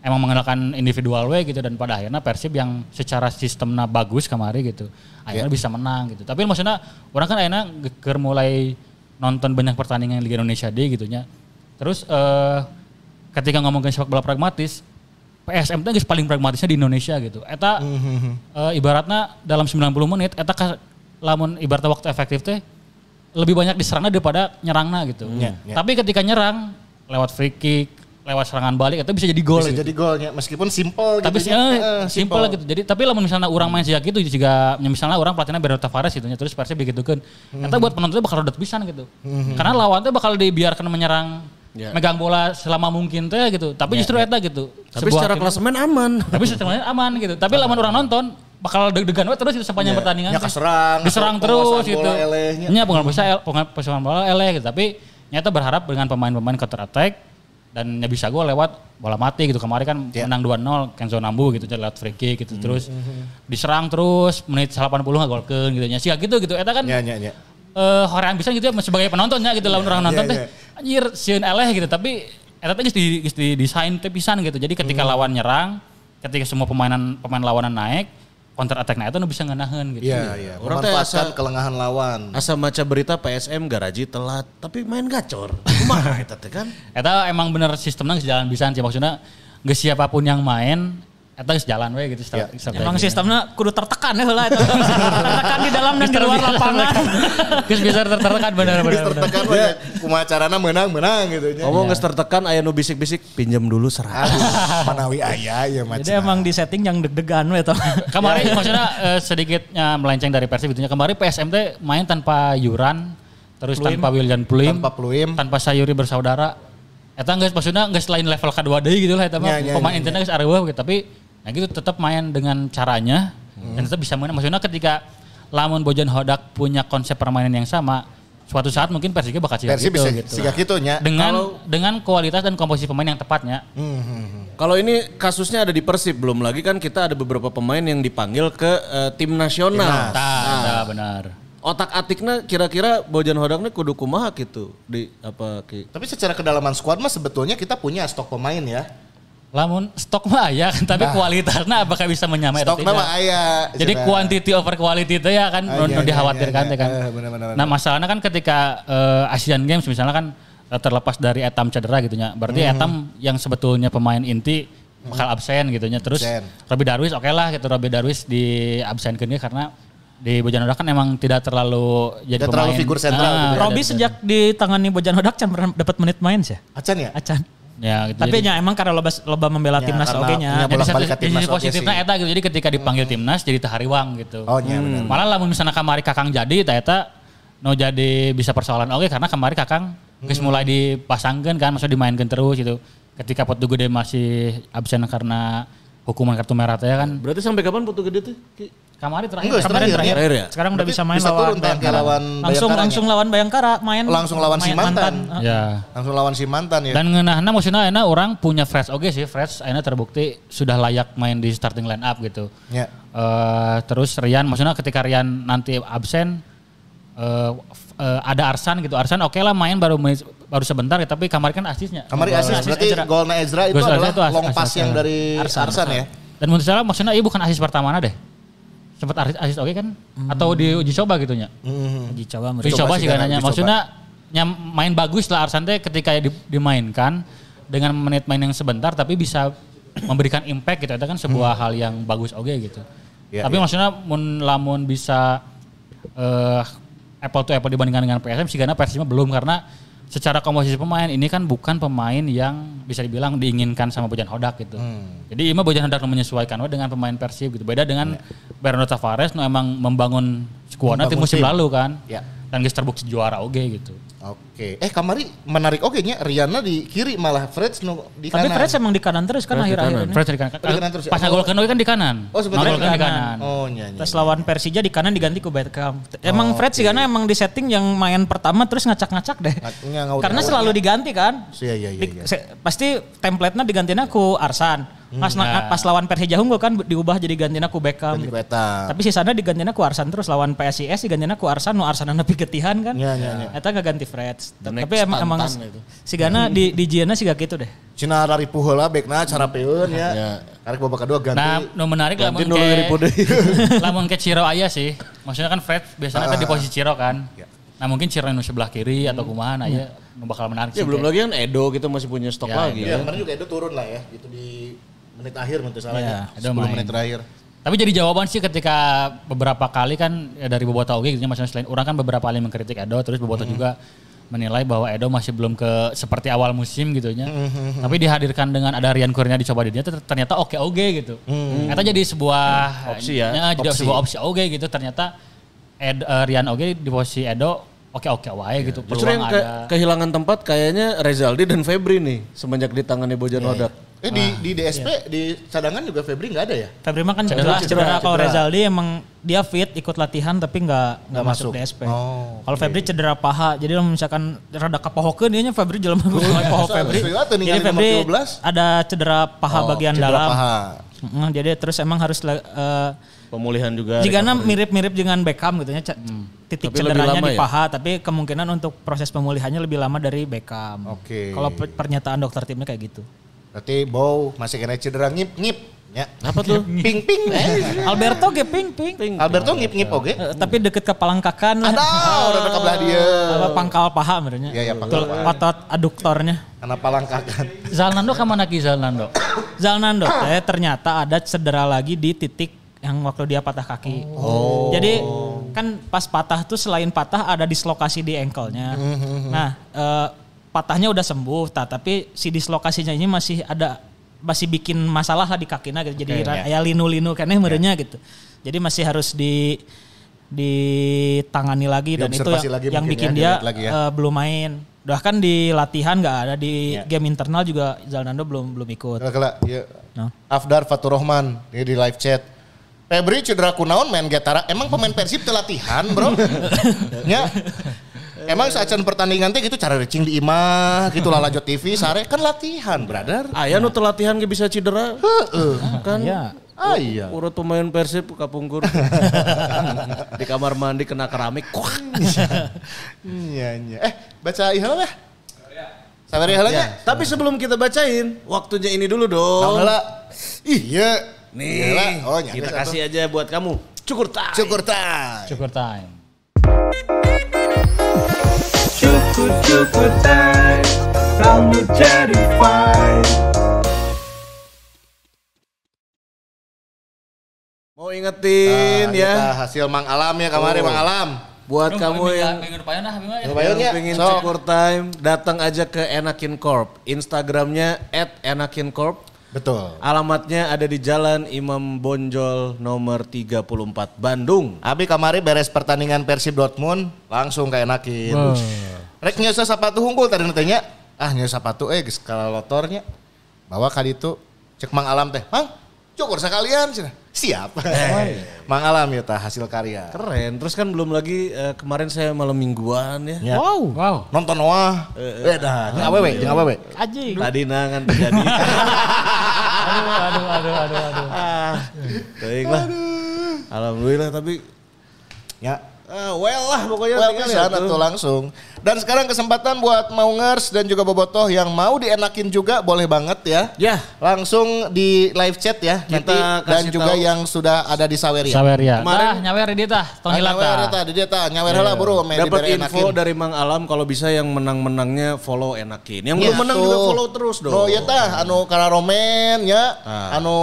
emang mengandalkan individual we gitu dan pada akhirnya Persib yang secara sistemnya bagus kemarin gitu. Akhirnya bisa menang gitu. Tapi maksudnya orang kan akhirnya geker mulai nonton banyak pertandingan Liga Indonesia D gitu nya. Terus eh ketika ngomongin sepak bola pragmatis, PSM itu paling pragmatisnya di Indonesia gitu. Eta eh, ibaratnya dalam 90 menit eta ka- lamun ibaratnya waktu efektif teh lebih banyak diserangnya daripada nyerangnya gitu. Iya, iya. Tapi ketika nyerang lewat free kick, lewat serangan balik itu bisa jadi gol Bisa gitu. jadi golnya meskipun simple Tapi gitu. eh, Eh, simple gitu. Jadi tapi lamun misalnya orang main sejak itu juga ya misalnya orang pelatihnya Bernardo Tavares gitu terus Persib begitu kan. Eta buat penontonnya bakal rodet pisan gitu. Karena lawannya bakal dibiarkan menyerang Ya. megang bola selama mungkin teh gitu. Tapi justru eta gitu. Tapi Sebuah secara klasemen aman. tapi sebenarnya aman gitu. Tapi lamun orang nonton bakal deg-degan we terus itu sepanjang pertandingan. Ya, keserang, Diserang terus gitu. Nya penguasaan bisa penguasaan bola eleh gitu. Tapi nyata berharap dengan pemain-pemain counter attack dan ya bisa gue lewat bola mati gitu. Kemarin kan Ya. menang 2-0 Kenzo Nambu gitu lewat free kick gitu terus diserang terus menit 80 nggak golkeun gitu nya. Sih gitu gitu. Eta kan Ya, ya, ya. eh horean bisa gitu ya sebagai penontonnya gitu lawan orang nonton Iya, teh anjir sieun eleh gitu tapi eta teh geus di geus di desain teh pisan gitu. Jadi ketika Hmm. lawan nyerang, ketika semua pemainan pemain lawanan naik, counter attack na eta nu bisa ngeunaheun gitu. Iya, iya. Orang teh Memanfaatkan asa- kelengahan lawan. Asa maca berita PSM garaji telat, tapi main gacor. Kumaha <laughs> eta teh kan? Eta emang bener sistemnya geus jalan pisan sih maksudnya geus siapa pun yang main eta geus jalan we gitu Iya. strategi. Emang sistemnya kudu tertekan ya eta. <laughs> tertekan di dalam dan di luar lapangan. Geus bisa tertekan bener. bener. Tertekan we kumaha carana menang-menang gitu nya. Ngomong geus tertekan aya nu bisik-bisik pinjam dulu 100. Aduh, manawi aya ya macam. Jadi emang di setting yang deg-degan we toh. Kemarin <laughs> maksudnya eh, sedikitnya melenceng dari Persib gitu. Kemarin PSM teh main tanpa Yuran, terus tanpa William Pluim, Tanpa Pluim. tanpa Sayuri bersaudara. Eta enggak maksudnya enggak selain level kedua deui gitu lah eta mah. Ya, ya, Pemain ya, intinya geus areueuh gitu. Tapi nah gitu tetap main dengan caranya dan tetap bisa main. Maksudnya ketika lamun Bojan Hodak punya konsep permainan yang sama, suatu saat mungkin Persib bakal siga Persib gitu, bisa gitu. siga gitu nya. Dengan dengan kualitas dan komposisi pemain yang tepatnya. Kalau ini kasusnya ada di Persib, belum lagi kan kita ada beberapa pemain yang dipanggil ke eh, tim nasional. Tah, tah, benar. Otak atiknya kira-kira Bojan Hodaknya kudu kumaha gitu di apa ki. Tapi secara kedalaman squad mah sebetulnya kita punya stok pemain ya. Lamun stok mah aya kan, tapi kualitasnya apakah bisa menyamai atau Stok nama tidak? aya. Jadi Cenah. quantity over quality itu ya kan Ah, iya, iya, dikhawatirkan iya, teh kan. iya. Eh, benar, benar, Nah masalahnya kan ketika eh, Asian Games misalnya kan eh, terlepas dari Etam cedera gitu ya. Berarti Mhm. Etam yang sebetulnya pemain inti bakal absen gitu nya. Terus Absen. Robby Darwis oke lah gitu Robby Darwis di absenkeun ge karena di Bojanodak kan emang tidak terlalu jadi Tidak terlalu pemain. figur sentral gitu ya. Robi sejak ditangani Bojan Hodak can pernah dapat menit main sih. Acan ya? Acan. Ya, gitu. Tapi Jadi- nya emang karena loba loba membela Ya, timnas oge nya. Jadi satu ke timnas oke positifnya eta gitu. Jadi ketika dipanggil timnas jadi tahariwang gitu. Oh iya benar. Malah lamun misalnya kamari Kakang jadi eta eta no jadi bisa persoalan oke karena kemarin Kakang geus Hmm. mulai dipasangkan kan maksudnya dimainkan terus gitu. Ketika Potu Gede masih absen karena hukuman kartu merah teh kan. Berarti sampai kapan Putu Gede tuh? Kamari terakhir. Enggak, Kemarin terakhir, terakhir. terakhir ya? Sekarang udah Berarti bisa main bisa lawan turun Bayangkara. lawan langsung Bayangkaranya. langsung lawan Bayangkara main. Langsung lawan si main mantan. Heeh. Ya. Langsung lawan si mantan ya. Dan ngeunahna maksudnya enak orang punya Freds oke sih. Freds akhirnya terbukti sudah layak main di starting line up gitu. Ya. Eh, terus Rian maksudnya ketika Rian nanti absen eh, f- eh, ada Arsan gitu. Arsan oke lah main baru menit- baru sebentar ya tapi kamari kan asisnya. Kamari Gol- asis berarti Ezra. golnya Ezra itu Gol Ezra adalah itu as- long asis pass yang Arsan. dari Arsan, ya. Dan menurut saya maksudnya iya bukan asis pertama deh. Sempat asis, asis oke kan? Atau di uji coba gitu nya. Hmm. Uji coba Uji coba sih kan, coba. Maksudnya yang main bagus lah Arsan teh ketika di- dimainkan dengan menit main yang sebentar tapi bisa <clears throat> memberikan impact gitu. Itu kan sebuah hal yang bagus oke gitu. Ya, tapi ya. maksudnya mun lamun bisa eh apple to apple dibandingkan dengan PSM sih karena PSM belum karena secara komposisi pemain ini kan bukan pemain yang bisa dibilang diinginkan sama Bojan Hodak gitu. Hmm. Jadi Ima Bojan Hodak menyesuaikan dengan pemain Persib gitu. Beda dengan Bernardo Tavares nu emang membangun skuadnya Membangun musim tim. lalu kan. Ya. Dan geus terbukti juara oge gitu. Oke. Eh kamari menarik oke nya Riana di kiri malah Freds nu di Tapi kanan. Fred emang di kanan terus kan akhir-akhir ini. Fred di kanan. Oh, di kanan terus ya? Pas Oh. oge kan di kanan. Oh, sebetulnya di di kanan. kanan. Oh nya nya. Terus lawan Persija di kanan diganti ke Beckham. Emang Fred sih karena emang di setting yang main pertama terus ngacak-ngacak deh. Ngawur- Karena selalu diganti kan. Iya iya iya. Iya. pasti template-nya digantinya ku Arsan. Pas, na- Nah. pas lawan Persija Unggul kan diubah jadi gantinya ku Beckham. Ganti gitu. eta. Tapi sisanya digantinya ku Arsan terus lawan PSIS digantinya ku Arsan, nu Arsan nepi ketihan kan. Iya, iya, iya. Eta ganti Fred. The Tapi emang emang Tantan itu. si Gana di di Jiana sih gak gitu deh. Cina dari puheula bekna cara peun ya. Ya. Karek babak kedua ganti. Nah, nu menarik lamun ke ribu deui. <laughs> lamun ke Ciro aya sih. Maksudnya kan Fred biasanya kan di posisi Ciro kan. Ya. Nah mungkin Ciro nu sebelah kiri atau kumaha nah ya nu bakal menarik Ya sih. belum kayak- lagi kan Edo gitu masih punya stok Ya, lagi Iya, ya. kemarin juga itu turun lah ya, gitu di menit akhir nanti salahnya. Iya, ada 10 main. menit terakhir. Tapi jadi jawaban sih ketika beberapa kali kan ya dari Boboto oke gitu maksudnya selain orang kan beberapa kali mengkritik Edo terus Boboto juga menilai bahwa Edo masih belum ke seperti awal musim gitu nya. Tapi dihadirkan dengan ada Rian Kurnia dicoba di dia ter- ternyata oke oke gitu. Ternyata jadi sebuah Opsi ya, jadi opsi. sebuah opsi oke gitu ternyata Ed, eh, Rian oke di posisi Edo oke oke wae gitu. Justru yang ke- ada. kehilangan tempat kayaknya Rezaldi dan Febri nih semenjak ditangani Bojan Hodak. Eh di di DSP di cadangan juga Febri nggak ada ya? Febri mah kan Cedera, cedera. Kalau. Rezaldi emang dia fit ikut latihan tapi nggak nggak masuk, masuk. DSP. Oh, Kalau Febri cedera paha, jadi kalau misalkan rada kapohokeun dia nya Febri jelema Masa Febri. Jadi Febri nomor 12? ada cedera paha Oh, bagian cedera dalam. paha. Mm, jadi terus emang harus eh, Pemulihan juga. jika mirip-mirip dengan Beckham gitu ya, ce- titik Tapi cederanya di ya? paha, tapi kemungkinan untuk proses pemulihannya lebih lama dari Beckham. Oke. Kalau pe- pernyataan dokter timnya kayak gitu. Berarti Bow masih kena cedera ngip-ngip. Ya. Apa tuh? <laughs> Ping ping. Eh, Alberto ge ping ping. Alberto ngip-ngip oke. Eh, tapi deket ke palangkakan lah. Ada, udah dekat belah dia. Apa pangkal paha sebenarnya. Iya, iya, pangkal paha. Otot aduktornya. Karena palangkakan. Zalnando ke mana ki Zalnando? Zalnando <coughs> teh ternyata ada cedera lagi di titik yang waktu dia patah kaki. Oh. Jadi kan pas patah tuh selain patah ada dislokasi di ankle-nya. Nah, eh, patahnya udah sembuh, ta, tapi si dislokasinya ini masih ada masih bikin masalah lah di kakinya gitu. Jadi Oke, ra- aya linu-linu keneh merenya gitu. Jadi masih harus di ditangani lagi dan itu yang, lagi yang bikin ya, dia lagi ya. eh, belum main. Bahkan di latihan nggak ada di Ya. game internal juga Zalnando belum belum ikut. Kela, ya. No. Afdar Fatur Rahman ini di live chat. Febri cedera kunaon main getara. Emang pemain Persib latihan, Bro? <laughs> ya. Emang saat pertandingan teh gitu cara recing di imah gitu <laughs> lah lanjut TV sare kan latihan, brother. Aya nu teu latihan ge bisa cedera. Kan Ya. Ah iya. urut pemain Persib kapungkur. <laughs> di kamar mandi kena keramik. Iya, iya. Eh, baca ihala lah. Sabar ihala nya. Ya, tapi sebelum kita bacain, waktunya ini dulu dong. Naon heula? Iya. Nih. Oh, kita kasih aja buat kamu. Cukur tak. Syukur time. Cukur time. Kamu Mau ingetin Nah, ya kita hasil Mang Alam ya kemarin Oh. Mang Alam. buat kamu yang Bima ya. Pengen cukur time datang aja ke Enakin Corp. Instagramnya @enakincorp. Betul. Alamatnya ada di Jalan Imam Bonjol nomor 34 Bandung. Abi kemarin beres pertandingan Persib Dortmund langsung kayak enakin. Rek nyesa sepatu unggul tadi nantinya. Ah nyesa sepatu eh geus lotornya. Bawa kali itu cek Mang Alam teh. Mang, cukur sekalian cenah. Siap. <laughs> Mang Alam ya tah hasil karya. Keren. Terus kan belum lagi eh, kemarin saya malam mingguan ya. Ya. Wow. Wow. Nonton wah. Eh dah, jeung awewe, jeung awewe. Aji. Tadi nangan terjadi. <laughs> Aduh, aduh, aduh, aduh, aduh. Baiklah. Alhamdulillah tapi Ya. Ah, well lah pokoknya Well, tinggal ya tuh. langsung. Dan sekarang kesempatan buat Maungers dan juga Bobotoh yang mau dienakin juga boleh banget ya. Ya. Langsung di live chat ya Kita nanti dan juga tahu. yang sudah ada di Saweria. Sawer ya. Kemarin- Tah, nyawer di dia tah. Tong Ah, hilang nyawer tah. eta, di dia tah, nyawer heula buru main Dapat info enakin. dari Mang Alam kalau bisa yang menang-menangnya follow enakin. Yang Ya, belum menang tuh. juga follow terus dong. Oh iya tah, anu kararomen ya, Ah. anu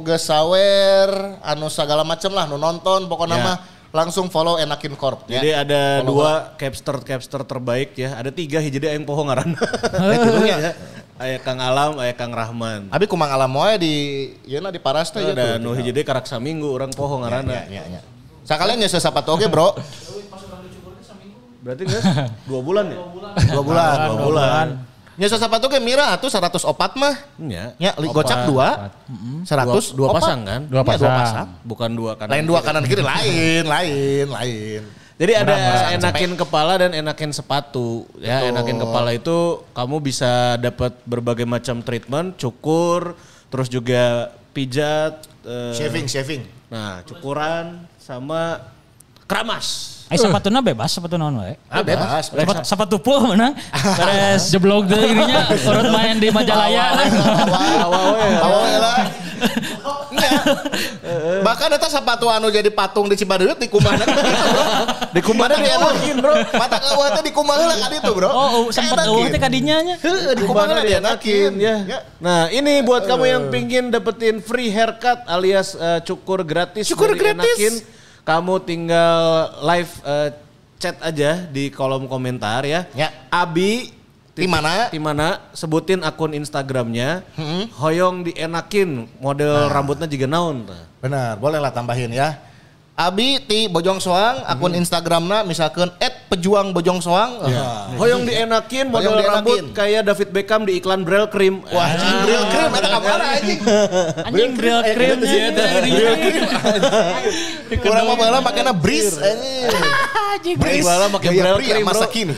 geus sawer, anu segala macem lah, anu nonton pokoknya Ya. mah langsung follow enakin corp ya. Jadi ada Follow dua capster capster terbaik ya. Ada tiga hiji yang poho ngaran. <laughs> ya. Aya Kang Alam, aya Kang Rahman. Abi kumang alam wae di ieu na di Paras teh ya Ada nu hiji deui karak saminggu orang poho ngaranna. Ya, ya, ya. Sakalian ya sepatu oke bro. Berarti guys <laughs> dua bulan ya? Dua bulan. Dua bulan. Nyesa sepatu ke mira atuh 100 opat mah. Ya. Ya, li- gocap dua. 100 dua, pasang kan? Dua Iya, dua pasang. pasang. Bukan dua kanan. Lain dua kanan kiri lain, lain, lain. Jadi ada enakin kepala dan enakin sepatu. Ya, enakin kepala itu kamu bisa dapat berbagai macam treatment, cukur, terus juga pijat, eh, Shaving, shaving. Nah, cukuran sama keramas. Eh sepatuna bebas, sepatu naon wae. Ah, bebas. Sepatu, sepatu puh menang. <laughs> Beres jeblok deui dirinya urut main di Majalaya. Awawe lah. Nya. Bahkan eta sepatu anu jadi patung di Cibadeut <laughs> di kumaha Di kumaha di enakin, Bro. Mata kawah teh di kumaha heula kan itu, Bro. Oh, sempat eueuh teh kadinya nya. Heeh, di Kumaha kumaha dienakin ya. Ya. Nah, ini buat kamu yang pingin dapetin free haircut alias eh, cukur gratis Cukur gratis. Kamu tinggal live eh, chat aja di kolom komentar ya. Ya. Abi Di mana? Di mana? Sebutin akun Instagramnya. Hoyong dienakin model rambutnya juga naon. Benar, bolehlah tambahin ya. Abi ti Bojong Soang, akun Instagramna misalkan @pejuang Bojong Soang. Ah. Hoyong dienakin model Hoyong dienakin. rambut kayak David Beckham di iklan Brel Cream. Wah, anjing real cream eta kamana anjing. Anjing grill creamnya itu Kurang mah baheula makana breeze anjing. Anjing Breeze. Baheula make Gaya Brel cream, masa kini.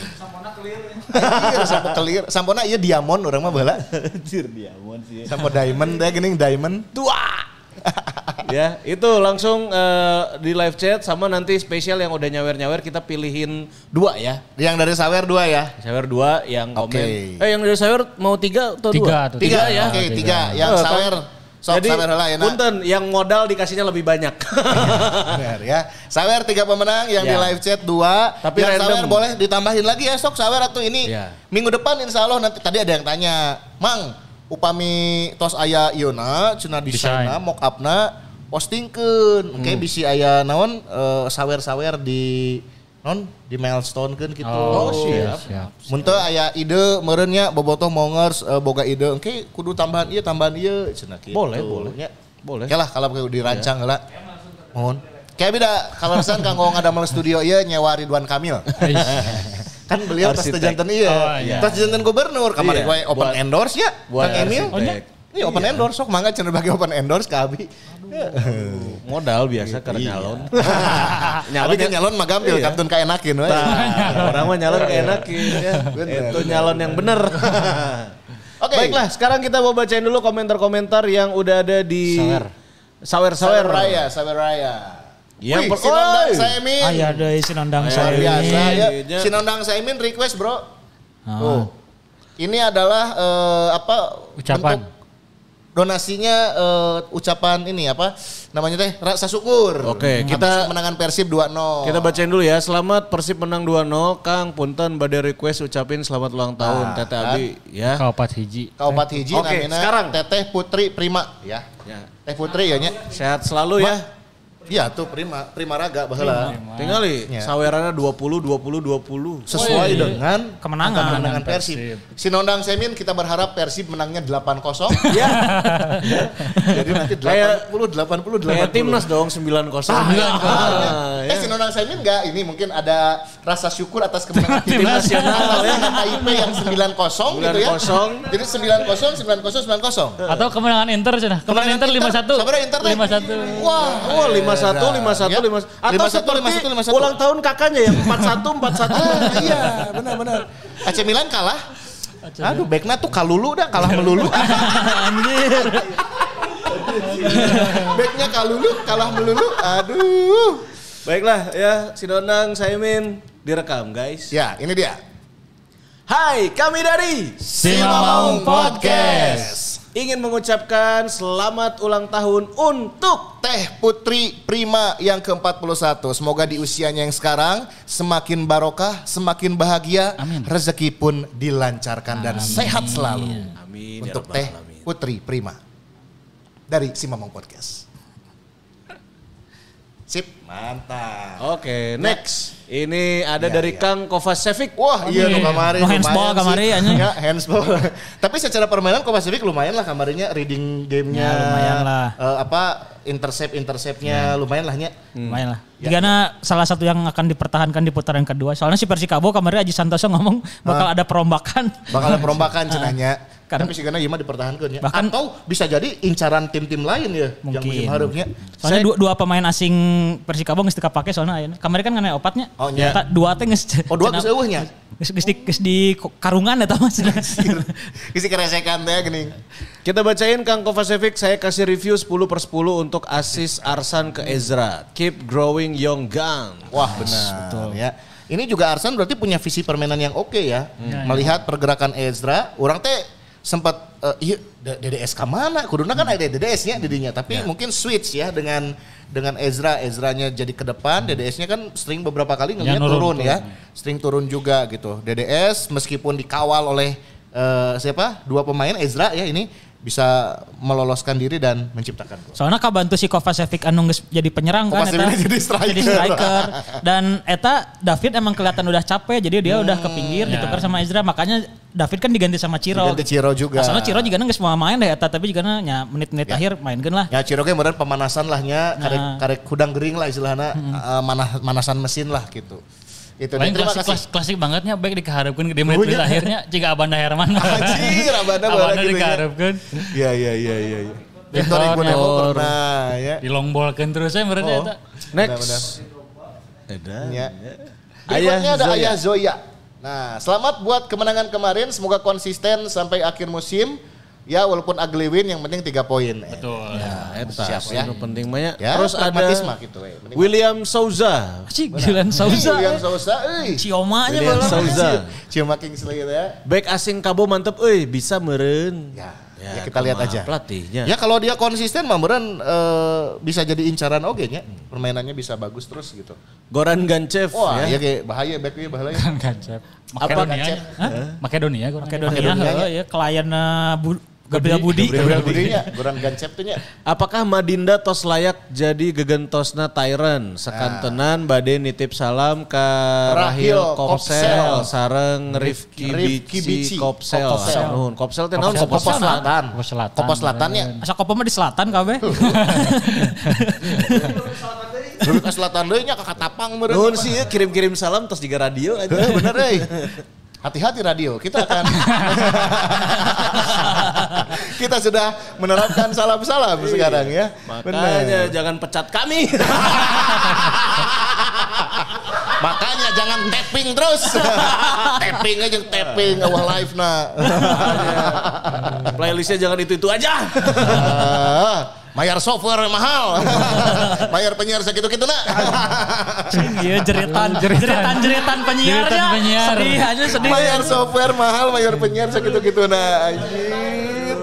Iya, sampo clear. Sampona ieu diamond urang mah baheula. Anjir diamond sih. Sampo diamond teh geuning diamond. Tua. <laughs> ya itu langsung eh, di live chat sama nanti spesial yang udah nyawer-nyawer kita pilihin dua ya. Yang dari Sawer dua ya. Sawer dua yang komen. Oke. Eh yang dari sawer mau tiga atau Tiga dua? tuh, Tiga, ya. Oke, tiga. Yang Eh, Sawer sok Jadi Sawer ya. punten yang modal dikasihnya lebih banyak. <laughs> Benar ya. Sawer tiga pemenang yang di Ya. live chat dua. Tapi yang random. Sawer boleh ditambahin lagi ya sok Sawer atau ini Ya. minggu depan insya Allah nanti tadi ada yang tanya, Mang, upami tos aya iona, cina desainna, Desain. mock upna, postingkeun, oke bisi aya naon eh, sawer-sawer di non di milestone kan gitu. Oh, siap. siap. Mun teu aya ide meureunnya bobotoh mongers eh, boga ide engke kudu tambahan ieu tambahan ieu cenah kitu. Boleh, boleh. Nya. Boleh. Oke lah kalau dirancang heula. Mohon. Kayak beda kalau resan kanggo ngadamel studio ieu nyewa Ridwan Kamil. <laughs> kan beliau tas tejanten ieu. Oh, iya. Tas tejanten gubernur kamari Iya, gue open buat- endorse ya. buat Kang Emil. arsitek. Iya open endorse sok mangga cenah bagi open endorse ka abi. modal biasa karena Iya. nyalon. <laughs> Nyalon kan nyalon mah gampil Iya. kantun kaenakin we. Nah, orang mah nyalon kayak enakin ya. Itu nyalon yang bener. <laughs> Oke. Baiklah, sekarang kita mau bacain dulu komentar-komentar yang udah ada di Sawer. Sawer-sawer. Sawer Raya, Sawer Raya. Yang Wih, Sinondang. Saimin. Aya deui si nondang Luar saya. biasa ya. Iya. Sinondang Saimin request bro. Ah. Tuh. Ini adalah eh, apa? Ucapan. bentuk donasinya eh, ucapan ini apa? Namanya teh rasa syukur. Oke, Atas kita- kemenangan Persib 2-0. Kita bacain dulu ya. Selamat Persib menang 2-0. Kang Punten badai request ucapin selamat ulang tahun Nah, Tete kan. Abi ya. Kaupat hiji. Kaupat hiji Oke, namanya sekarang. Teteh Putri Prima ya. Ya. Teh Putri ya nya. Sehat selalu ya. Iya tuh prima prima raga bahala. Tinggal ya. sawerana 20 20 20 sesuai Woy. dengan kemenangan kemenangan Persib. Persib. Si Semin kita berharap Persib menangnya 8-0. <laughs> Iya. Jadi nanti 80 80 80. Kayak timnas dong 9-0. 9-0. Ah, ya. eh Sinondang Semin enggak ini mungkin ada rasa syukur atas kemenangan <laughs> timnas nasional ya. AIP yang 9-0 gitu ya. 9-0. Jadi 9-0 9-0 9-0. Atau kemenangan Inter cenah. Kemenangan Inter 5-1. Sabar Inter 5-1. Wah, wah 5 satu lima satu lima atau seperti ulang tahun kakaknya yang empat satu empat satu. Ah, iya benar-benar AC Milan kalah. Aduh backnya tuh kalulu dah kalah melulu <laughs> anjir. Backnya kalulu kalah melulu aduh. Baiklah ya si Donang Saimin direkam guys. Ya ini dia. Hai, kami dari Simamaung Podcast ingin mengucapkan selamat ulang tahun untuk Teh Putri Prima yang ke-41. Semoga di usianya yang sekarang semakin barokah, semakin bahagia, Amin. rezeki pun dilancarkan dan sehat selalu. Amin ya Untuk Teh. Putri Prima dari Simamong Podcast. Sip, mantap. Oke, next. Ini ada Ya, dari ya. Kang Kovacevic. Wah iya no kamari. No handsball lumayan kamari, sih. anjing. Ya handsball. Tapi secara permainan Kovacevic lumayan lah kamarinya reading gamenya. Ya, lumayan lah. Eh, apa intercept interceptnya lumayan lah nya. Lumayan lah. Ya. Karena salah satu yang akan dipertahankan di putaran kedua. Soalnya si Persikabo kemarin Aji Santoso ngomong bakal ada perombakan. Bakal ada perombakan cenahnya. <laughs> Kan- Tapi karena Yima dipertahankan ya. Bahkan- Atau bisa jadi incaran tim-tim lain ya yang Mungkin. musim harapnya. Soalnya dua, dua pemain asing Persikabo geus teu kapake soalnya ayeuna. Kemarin kan ngana opatnya. Oh, nya. Ta- dua teh geus Oh dua geus eueuhnya. geus geus di, geus di karungan eta mas. <laughs> Isi keresekan teh geuning. Kita bacain Kang Kovacevic, saya kasih review 10 per 10 untuk asis Arsan ke Ezra. Keep growing young gun. Wah benar ya. Ini juga Arsan berarti punya visi permainan yang oke ya. Hmm. Melihat pergerakan Ezra, orang teh sempat eh, iya ke mana? Kuduna kan ada DDS-nya didinya, tapi mungkin switch ya dengan dengan Ezra, Ezranya jadi ke depan, DDS-nya kan sering beberapa kali ngelihat nurun, turun, turun. ya. Sering turun juga gitu. DDS meskipun dikawal oleh eh, siapa? Dua pemain Ezra ya ini bisa meloloskan diri dan menciptakan gol. Soalnya kabantu si Kovacevic anu geus jadi penyerang kan Kovacevic eta. jadi striker. Jadi striker. Dan eta David emang kelihatan udah capek jadi dia udah ke pinggir ditukar sama Ezra makanya David kan diganti sama Ciro. Diganti Ciro juga. Asalnya Ciro juga geus mau main deh eta tapi juga nya menit-menit Ya. akhir mainkeun lah. Ya Ciro ge meureun pemanasan lah nya, karek Nah. karek hudang gering lah istilahnya, eh, manah, manasan mesin lah gitu. Itu Lain terima klasik, kasih. klasik, klasik bangetnya baik dikaharapkan di menit-menit iya. akhirnya jika Abanda Herman. <laughs> Anjir, Abanda Abanda gitu ya. dikaharapkan. Iya iya iya iya. iya. Victor Victor, Ibu Victor. pernah ya. Dilongbolkan terus ya berarti Oh. eta. Next. Benar-benar. Ya. Ayah Berikutnya ada Zoya. Ayah Zoya. Nah, selamat buat kemenangan kemarin. Semoga konsisten sampai akhir musim. Ya, walaupun ugly win, yang penting tiga poin. Betul. Nah, eta Siap, ya. anu penting banyak. Ya, Terus ada pragmatisme gitu, we. Penting. William Souza. Si Dylan Souza. William Souza, euy. Ciomanya William. Souza. <laughs> Ciuma Kingsley itu ya. Back asing Kabo mantep euy, bisa meren. Ya, ya, kita lihat aja. Pelatihnya. Ya kalau dia konsisten mah beneran eh, bisa jadi incaran oge nya. Permainannya bisa bagus terus gitu. Goran Gancev Wah, ya. ya kayak bahaya back ieu bahaya. Kan kancep. Makedonia. Hah? Makedonia gua. Makedonia, Makedonia, heuh, ya eh, Bu- Gabriel Budi. Gabriel Budinya, Goran Gancep tuh nya. Apakah Madinda tos layak jadi gegentosna Tyrant? Sekantenan bade nitip salam ke Rahil Rahil Kopsel. Kopsel sareng Rifki Rifki Bici Kopsel. Kopsel. Nuhun. Kopsel teh naon Kopo Kopsel? Selatan. Kopo Selatan. Kopo Selatan ya. Asa kopo mah di selatan kabeh. Dulu ke selatan deui nya ka Katapang meureun. Nuhun sih kirim-kirim salam tos juga radio aja. Bener <laughs> euy. Hati-hati radio, kita akan <laughs> kita sudah menerapkan salam-salam sekarang ya. Makanya jangan pecat kami. <laughs> Makanya jangan tapping terus. <laughs> tapping aja tapping awal live nah. Playlistnya jangan itu-itu aja. Mayar software mahal. <laughs> Mayar penyiar segitu gitu <laughs> nak. Iya jeritan, jeritan, jeritan penyiarnya. Jeritan penyiar. Sedih aja sedih. Mayar software mahal, mayar penyiar segitu gitu nah. Anjir.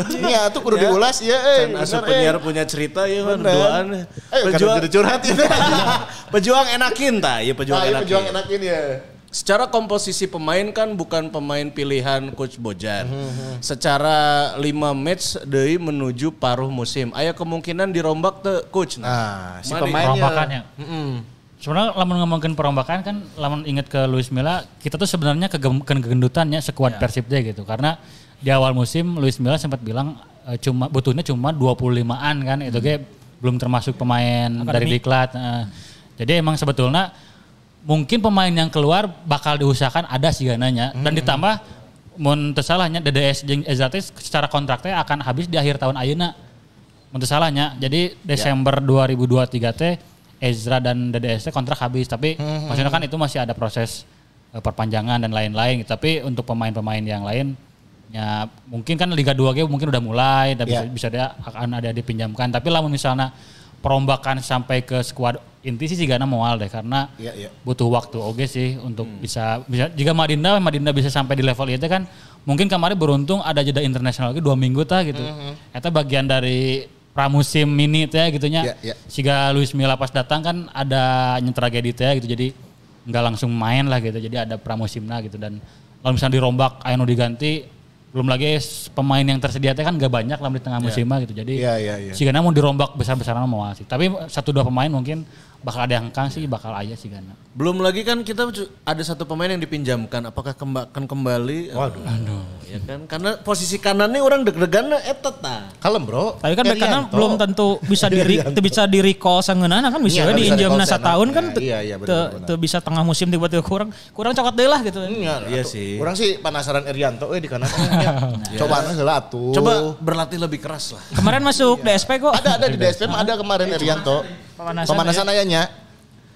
Iya tuh kudu diulas ya eh. Dan asup eh. penyiar punya cerita ya kan duaan. Eh, Pejuang, jadi curhat ini. <laughs> pejuang enakin ta, ya pejuang Ah, iya, enakin. pejuang enakin ya. Secara komposisi pemain kan bukan pemain pilihan coach Bojan. Secara 5 match deui menuju paruh musim. Aya kemungkinan dirombak teu coach. Nah, si Mari. pemainnya. Perombakannya. Mm-mm. Sebenarnya lamun ngomongin perombakan kan lamun inget ke Luis Milla, kita tuh sebenarnya kegem- kegendutannya sekuat Persib deh gitu. Karena di awal musim Luis Milla sempat bilang eh, cuma butuhnya cuma 25-an kan itu ge belum termasuk pemain dari diklat. eh. jadi emang sebetulnya mungkin pemain yang keluar bakal diusahakan ada sih gananya dan ditambah mun salahnya DDS jeung Ezra teh secara kontraknya akan habis di akhir tahun ayeuna. Mun salahnya. Jadi Desember 2023 teh Ezra dan DDS teh kontrak habis. Tapi maksudnya kan itu masih ada proses eh, perpanjangan dan lain-lain. Tapi untuk pemain-pemain yang lain ya mungkin kan Liga 2 ge mungkin udah mulai dan bisa, Ya. bisa dia akan ada dipinjamkan. Tapi lamun misalnya perombakan sampai ke skuad inti sih gak moal deh karena Iya, iya. butuh waktu. Oke sih untuk bisa bisa jika Madinda Madinda bisa sampai di level itu kan mungkin kemarin beruntung ada jeda internasional lagi dua minggu tah gitu. Itu bagian dari pramusim mini teh gitunya Iya, iya. Siga Luis Milla pas datang kan ada yang tragedi teh gitu jadi nggak langsung main lah gitu jadi ada pramusimna gitu. Dan kalau misalnya dirombak anu diganti belum lagi pemain yang tersedia teh kan gak banyak lah di tengah musim mah gitu. Jadi Iya, iya, iya. si Gana mau dirombak besar-besaran mau sih. Tapi satu dua pemain mungkin bakal ada yang kang sih bakal aja sih Gana Belum lagi kan kita ada satu pemain yang dipinjamkan. Apakah kemba- akan kembali? Waduh. Ya kan karena posisi kanannya orang deg-degan eta tah. Kalem bro. Tapi kan bek kanan Herianto. belum tentu bisa diri teu bisa di recall sangeunana kan bisa Iya, we bisa diinjamna di-call satahun kan Iya, iya, teu bisa tengah musim tiba-tiba kurang kurang cokot deui lah gitu. Iya, Iya sih. Orang sih penasaran Erianto eh di kanan. <laughs> Coba heula atuh. Coba berlatih lebih keras lah. Kemarin masuk DSP kok. ada ada di DSP mah ada kemarin Erianto. Pemanasan, Pemanasan ayahnya.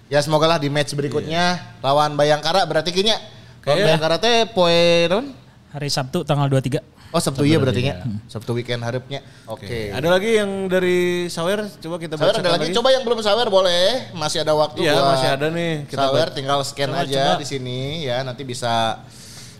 Ya semoga lah di match berikutnya lawan Bayangkara berarti kinya. Lawan Kayak- Bayangkara teh poe naon? Hari Sabtu tanggal 23. Oh Sabtu iya berarti nya. Sabtu weekend harapnya. Oke. Ada lagi yang dari Sawer coba kita Sawer baca ada lagi. Coba yang belum sawer boleh. Masih ada waktu Iya, buat masih ada nih. Kita sawer baca. tinggal scan Coba, aja coba. di sini ya. Nanti bisa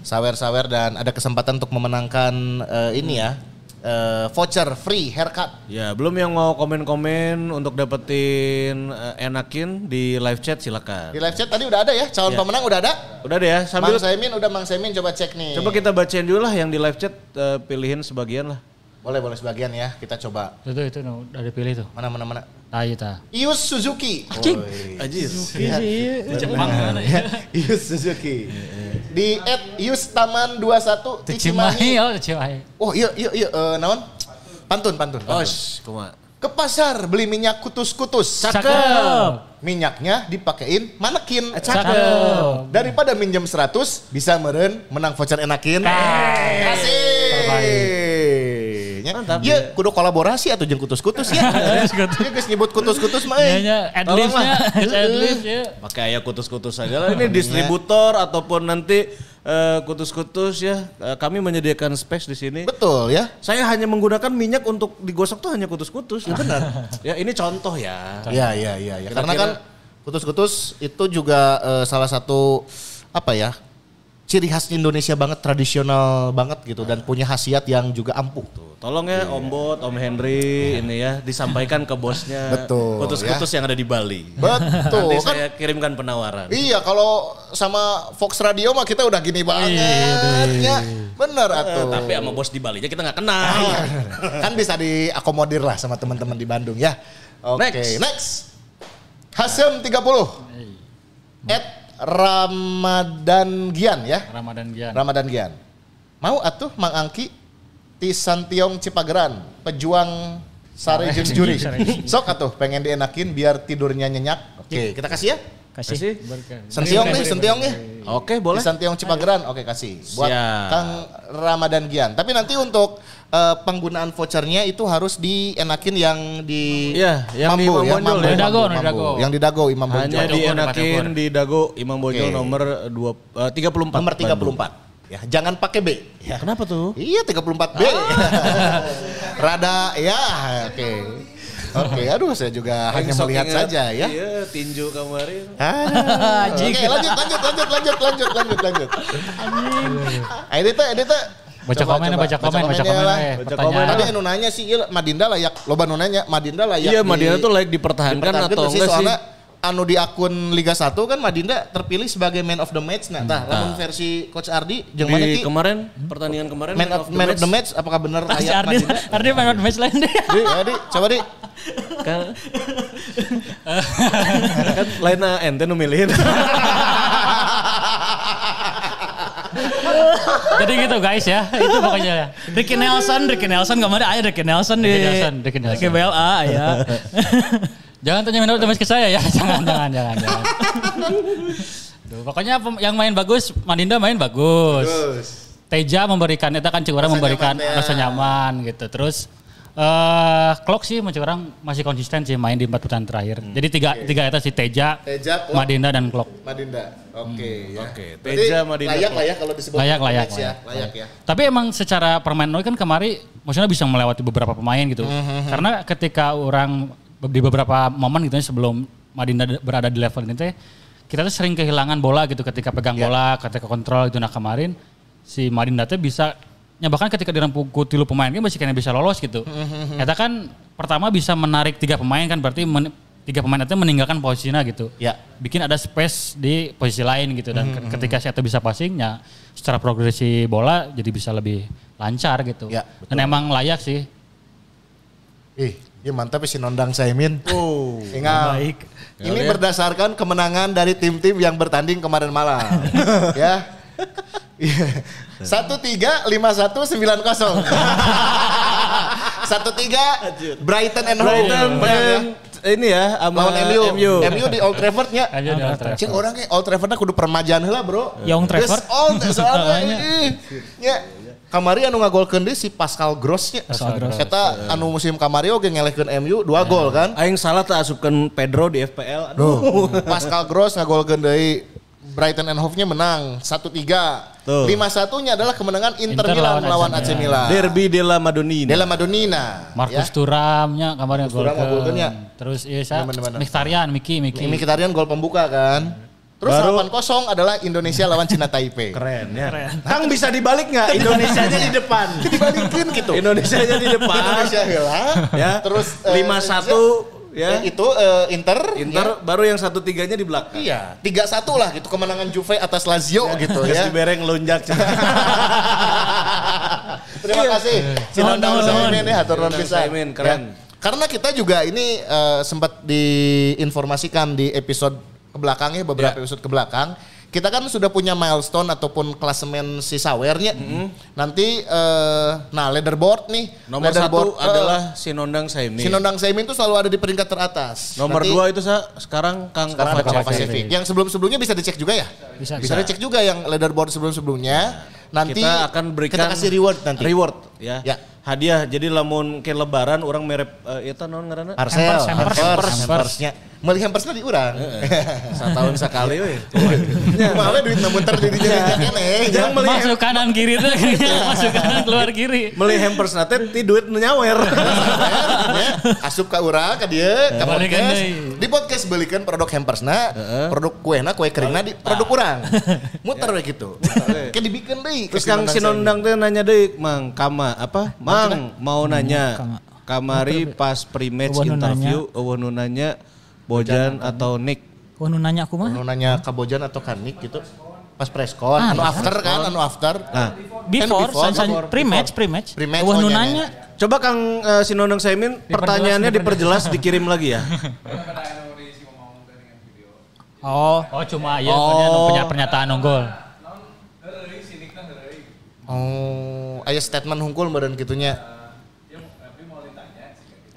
sawer-sawer dan ada kesempatan untuk memenangkan eh, ini ya. Eh, voucher free haircut. Ya, belum yang mau komen-komen untuk dapetin eh, enakin di live chat silakan. Di live chat tadi udah ada ya. Calon Ya. pemenang udah ada. Udah deh ya, sambil Mang Saimin udah Mang Saimin coba cek nih. coba kita bacain dulu lah yang di live chat eh, pilihin sebagian lah. Boleh boleh sebagian ya. Kita coba. itu itu no, udah dipilih tuh Mana mana mana. tahu ta Ius Suzuki. Ajis. Jepang <laughs> Ius Suzuki. Di at Ius Taman 21 Cimahi Cimahi. oh Cimahi Oh iya iya iya eh, naon? Pantun pantun. Oh, pantun. kumaha. Ke pasar beli minyak kutus-kutus. cakep Minyaknya dipakein manekin. cakep Daripada minjem 100 bisa meren menang voucher enakin. Kasih. Mantap. Ya, kudu kolaborasi atau jeung kutus-kutus ya. <laughs> Dia geus nyebut kutus-kutus mah. eh. Nya adlibsnya adlibs ya Pakai ayah kutus-kutus aja lah. Ini distributor ataupun nanti eh, kutus-kutus ya. Eh, kami menyediakan space di sini. Betul ya. Saya hanya menggunakan minyak untuk digosok tuh hanya kutus-kutus. Ya benar. ya ini contoh ya. Iya iya iya ya. Karena kan kutus-kutus itu juga eh, salah satu apa ya? Ciri khas Indonesia banget, tradisional banget gitu dan punya khasiat yang juga ampuh. Tolong ya Om Bot, Om Henry ini ya disampaikan ke bosnya. Betul, Kutus-kutus yang ada di Bali. Betul. Nanti kan saya kirimkan penawaran. Iya kalau sama Fox Radio mah kita udah gini banget ya. Bener Eh, atuh. tapi sama bos di Bali aja kita nggak kenal. kan bisa diakomodir lah sama teman-teman di Bandung ya. Oke, Next. next. Hasem 30. At Ramadan Gian ya. Ramadan Gian Ramadan Gian. Mau atuh Mang Angki ti Santiong Cipageran, pejuang Sare jeung juri. <laughs> Sok atuh pengen dienakin biar tidurnya nyenyak. Oke, kita kasih ya. Kasih. Sentiong nih, Sentiong nih. Oke, boleh. Di Santiong Cipageran, oke kasih. Buat Siap. Kang Ramadan Gian. Tapi nanti untuk eh, penggunaan vouchernya itu harus dienakin yang di Iya, yang di Imam ya, Bonjol Mambo, ya. Di Dago, Mambo, di Mambo. Dago. Yang di Dago Imam Hanya Bonjol. dienakin di Dago Imam Bonjol Oke. nomor 2 eh, 34. Nomor 34. Bandung. Ya, jangan pakai B. Ya. Kenapa tuh? Iya 34 B. <laughs> Rada ya, oke. Oke, aduh saya juga hanya melihat ingat, saja ya. Iya, tinju kemarin. Ah, Oke, lanjut lanjut lanjut lanjut lanjut lanjut lanjut. Ah, Ini teh, ini teh. Baca Coba, komen, coba. baca komen, baca komen. lah. eh, Baca komen. Tadi anu nanya sih, iya, Madinda layak, loba nu nanya, Madinda layak Iya, di- Madinda tuh layak dipertahankan dipertahankan atau enggak sih? soalnya anu di akun Liga 1 kan Madinda terpilih sebagai man of the match nah tah lamun versi coach Ardi jeung mana ki kemarin pertandingan kemarin man of, man of the match apakah benar ayat Ardi, Madinda? Ardi main out match lain deh. Di, ya, di, coba di. kan, kan lain ente nu milihin. <laughs> Jadi gitu guys ya. Itu pokoknya ya. Ricky Nelson, Ricky Nelson gak ada aja Ricky Nelson di Ricky Nelson, Ricky Nelson. Ricky BLA ya. <laughs> Jangan tanya minum teman ke saya ya. <laughs> Jangan, jangan, jangan, jangan. Duh, pokoknya yang main bagus, Madinda main bagus. Teja memberikan, itu kan Cik Urang Rasa memberikan nyaman, ya. rasa nyaman gitu. Terus eh Klok sih Cik Urang masih konsisten sih main di empat pertandingan terakhir. Jadi tiga tiga itu si Teja, Teja, Klok. Madinda dan Klok. Madinda. Oke ya. Oke, Berarti Teja, Madinda, Layak lah ya kalau disebut Layak, of the layak, ya. layak. Layak ya. Tapi emang secara permainan kan kemarin maksudnya bisa melewati beberapa pemain gitu. Karena ketika orang di beberapa momen gitu ya, sebelum Madinda berada di level ini teh kita tuh sering kehilangan bola gitu ketika pegang bola, ketika kontrol itu nah kemarin si Madinda teh bisa ya bahkan ketika dirempuk ku tilu pemain kan masih kena bisa lolos gitu. Eta kan pertama bisa menarik tiga pemain kan berarti men- tiga pemain itu meninggalkan posisinya gitu. Ya. Bikin ada space di posisi lain gitu dan ke- ketika saya bisa passingnya secara progresi bola jadi bisa lebih lancar gitu. Ya, dan emang layak sih. Ih, ya mantap ya si Nondang Saimin. Oh. <laughs> Ingat. Baik. Ini berdasarkan kemenangan dari tim-tim yang bertanding kemarin malam. <laughs> ya. <laughs> Satu tiga lima satu sembilan kosong. <laughs> Satu tiga Brighton and Hove. Brighton Menang ya. dan ini ya sama Lawan MU. MU. MU di Old Trafford nya. <laughs> Aja di Old Trafford. Cing orang kayak Old Traffordnya kudu permajaan heula bro. Young Trafford. Geus old <laughs> soalnya. Ya. Kamari anu ngagolkeun deui si Pascal Gross nya. Pascal Gross. Eta anu musim kamari oge ngelehkeun MU dua gol kan. Aing salah tak asupkan Pedro di FPL. Aduh. Pascal Gross ngagolkeun deui Brighton and Hove-nya menang 1-3. Tuh. 5-1-nya adalah kemenangan Inter, Inter Milan lawan lawan AC Milan. Derby della Madonnina. Della Madonnina. Marcus ya. Turamnya kemarin Marcus Thuram ngagolkeun golkeun. ya. Terus iya saya. Mkhitaryan, Miki, Miki. Mkhitaryan gol pembuka kan. Terus Baru- 8-0 adalah Indonesia lawan Cina Taipei. Keren ya. Kang bisa dibalik nggak? <laughs> Indonesia aja di depan. Dibalikin gitu. Indonesia aja di depan. <laughs> Indonesia heula. ya. Terus eh, lima satu ya. eh, itu eh, Inter. Inter baru yang satu tiganya di belakang. ya. Iya, 3-1 lah gitu kemenangan Juve atas Lazio gitu Terus ya. dibereng lonjak. <laughs> Terima kasih. Si Nuhun, Nondang nuhun, Saimin ya, hatur. Saimin, keren. Ya. Karena kita juga ini eh, sempat diinformasikan di episode ke belakangnya beberapa Ya. episode ke belakang. Kita kan sudah punya milestone ataupun klasemen si sawernya. Nanti eh, nah leaderboard nih. Nomor leaderboard, satu eh, adalah si Nondang Saimi. si Nondang Saimin tuh selalu ada di peringkat teratas. Nomor Nanti- dua itu sa, sekarang Kang sekarang Pacific. Yang sebelum-sebelumnya bisa dicek juga ya? Bisa, Bisa dicek juga yang leaderboard sebelum-sebelumnya. Nanti kita akan berikan kita kasih reward nanti. Reward ya. Ya. Hadiah. Jadi lamun ke lebaran orang merek eh, eta naon ngaranna? Parcel, Hampers, hampers, hampers, hampers. hampersnya. Meli hampersnya di urang. Setahun sekali we. Kumaha duit na muter di dinya keneh. Jangan beli Masuk kanan kiri tuh, <laughs> masuk kanan keluar kiri. Beli hampers nate ti duit nu nyawer. <laughs> Ya, Asup ka urang ka dieu ka podcast. Di podcast belikan produk hampersna, produk kuehna, kue keringna di produk urang. <laughs> Muter we gitu. Kayak dibikin deui. Terus Kang Sinondang teh nanya deui, Mang, kama apa? Mang, mau nanya. Kama. Kamari pas pre-match interview, eueuh nu nanya Bojan atau Nick. Wah nu nanya aku mah. Anu nanya Kabojan atau Kanik gitu. Pas preskon, Ah, anu after kan, anu after. Nah, Before, before, san- san- before, pre-match, pre-match. Pre-match, oh, nu nanya. nanya. coba Kang eh, Sinondang Saimin pertanyaannya diperjelas dikirim lagi ya. <laughs> Oh, Oh cuma ya oh. punya pernyataan unggul. Oh, aya statement hungkul meureun gitunya.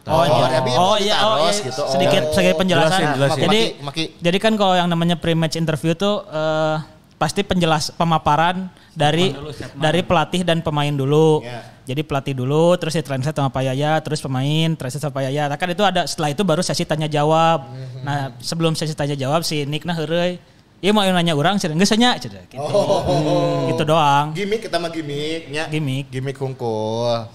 Oh, iya. Oh mau iya, oh, ditaros iya. gitu. Oh. sedikit sebagai penjelasan. Jelasin, jelasin. Jadi, Maki- maki- jadi kan kalau yang namanya pre-match interview tuh eh, pasti penjelas pemaparan dari dari pelatih dan pemain dulu. Ya. Jadi pelatih dulu, terus di translate sama Pak Yaya, terus pemain, translate sama Pak Yaya. Nah, kan itu ada setelah itu baru sesi tanya jawab. Mhm. Nah sebelum sesi tanya jawab si Nick nah heureuy. Iya mau nanya orang, sih nggak sanya, gitu. Oh. Gitu doang. Gimik kita mah gimik nya. Gimik. Gimik hungkul.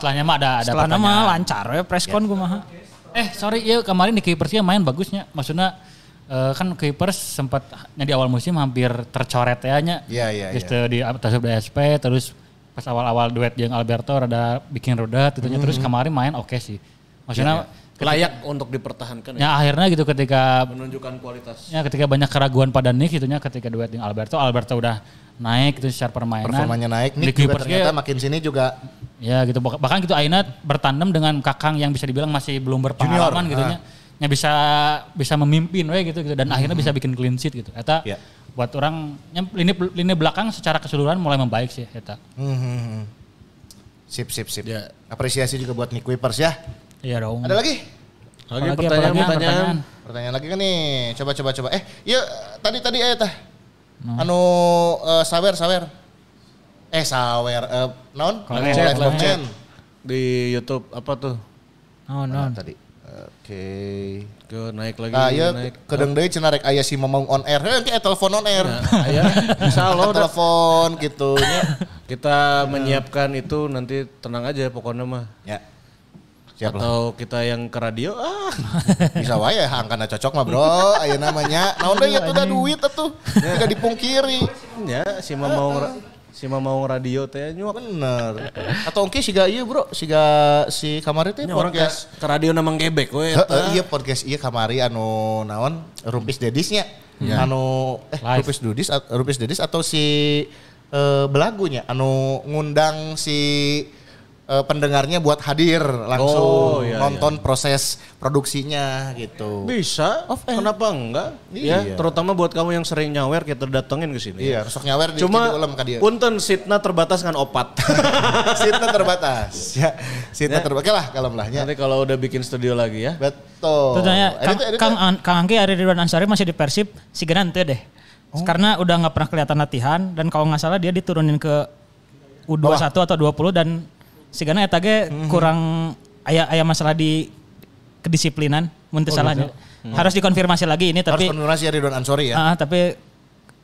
Setelahnya mah ada ada Setelah nama lancar ya preskon kumaha. Eh sorry ya kemarin di Keepersnya main bagusnya. Maksudnya eh, kan Keepers sempat di awal musim hampir tercoret ya nya. Iya, iya, Gitu di atas BSP terus pas awal-awal duet yang Alberto rada bikin rodat gitu nya. Terus Mhm. kemarin main oke sih. Maksudnya layak untuk dipertahankan ya. Ya akhirnya gitu ketika Menunjukkan kualitas. ya ketika banyak keraguan pada Nick gitunya ketika duet dengan Alberto, Alberto udah naik gitu secara permainan. Performanya naik. Di Nick juga Clippers ternyata makin sini juga Ya gitu Bah- bahkan gitu Aina bertandem dengan Kakang yang bisa dibilang masih belum berpengalaman Junior, gitu ah. nya. Ya bisa bisa memimpin we gitu gitu dan akhirnya bisa bikin clean sheet gitu. Eta Ya. buat orang yang lini lini belakang secara keseluruhan mulai membaik sih eta. Hmm. Sip, sip, sip. Ya. Apresiasi juga buat Nick Whippers ya. Iya dong. Ada lagi? Lagi Apalagi, pertanyaan, apalagi, pertanyaan. Pertanyaan lagi kan nih. Coba, coba, coba. Eh, iya tadi tadi eh tah. Anu eh, sawer, sawer. Eh, sawer. Eh, collab. Chain. Di YouTube apa tuh? Oh, Mana no. tadi? Oke. Ke naik lagi, Ah, iya, naik. kedeng deui cenah rek aya si Mamang on air. Heuh, engke telepon on air. Ya, insya Allah udah. telepon gitu nya. Kita menyiapkan itu nanti tenang aja pokoknya mah. Ya. Siap lah. Atau kita yang ke radio, ah <laughs> Bisa wae angkana cocok mah, Bro. Aya namanya. Naon deui atuh da duit atuh. Tidak dipungkiri. ya si mau si mau radio teh nyuak. Bener. Atau engke siga ieu, Bro. Siga si kamari teh orang podcast. ke radio namang gebek we. Iya podcast iya kamari anu naon Rumpis Dedisnya. Anu eh Live. Rumpis Dedis Rumpis Dedis atau si eh, belagunya anu ngundang si eh, pendengarnya buat hadir langsung Oh, iya, nonton proses produksinya gitu. Bisa, kenapa enggak? Iya. Ya, terutama buat kamu yang sering nyawer kita datengin ke sini. Iya, rusuk nyawer di Cuma ulam ka dia. punten sitna terbatas kan opat. <laughs> Sitna terbatas. <laughs> Ya, sitna Ya. terbatas. Lah kalau belahnya. Nanti kalau udah bikin studio lagi ya. Betul. Itu tanya, Kang, Kang, An- Kang Angki, Ari Ridwan Ansari masih di Persib, si Genan tuh deh. Oh. Karena udah nggak pernah kelihatan latihan dan kalau nggak salah dia diturunin ke U21 atau 20 dan si Gana eta ge Mhm. kurang aya aya masalah di kedisiplinan mun teu salahnya. Harus dikonfirmasi lagi ini Oh, gitu. Harus tapi konfirmasi ya Ridwan Ansori ya. Ah, tapi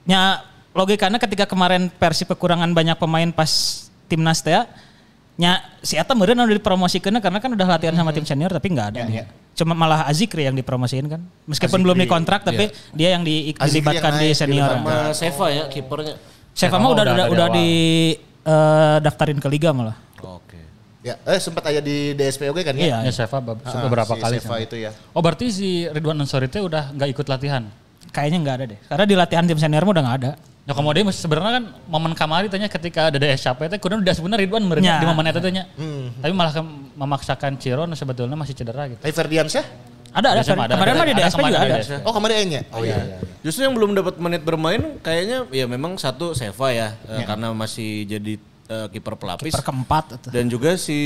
nya logikanya ketika kemarin Persib kekurangan banyak pemain pas timnas teh nya si Eta meureun udah dipromosikeun karena kan udah latihan sama tim senior tapi nggak ada. Ya, ya. Cuma malah Azikri yang dipromosiin kan. Meskipun belum Azikri, dikontrak tapi dia yang di, dilibatkan yang di senior. Sama Seva ya kipernya. Seva mah udah udah udah, dari udah di eh, daftarin ke liga malah. Ya, eh sempat aya di DSPOG kan ya? Iya. Ya Seva Ah, beberapa si kali. Seva itu ya. Oh berarti si Ridwan Ansori teh udah nggak ikut latihan. Kayaknya nggak ada deh. Karena di latihan tim senior mah udah nggak ada. Ya kemudian sebenarnya kan momen kamari tanya ketika ada DS capek teh kudu udah sebenarnya Ridwan Ya. di momen eta teh nya. Hmm. Tapi malah memaksakan Ciron sebetulnya masih cedera gitu. Tapi Ferdiansyah? Ada ada. Ada, Kemarin ada. mah di Ada DSP juga ada. Oh kemarin nya. Oh iya. iya. Justru yang belum dapat menit bermain kayaknya ya memang satu Seva ya, eh, karena masih jadi eh, kiper pelapis Per keempat itu. dan juga si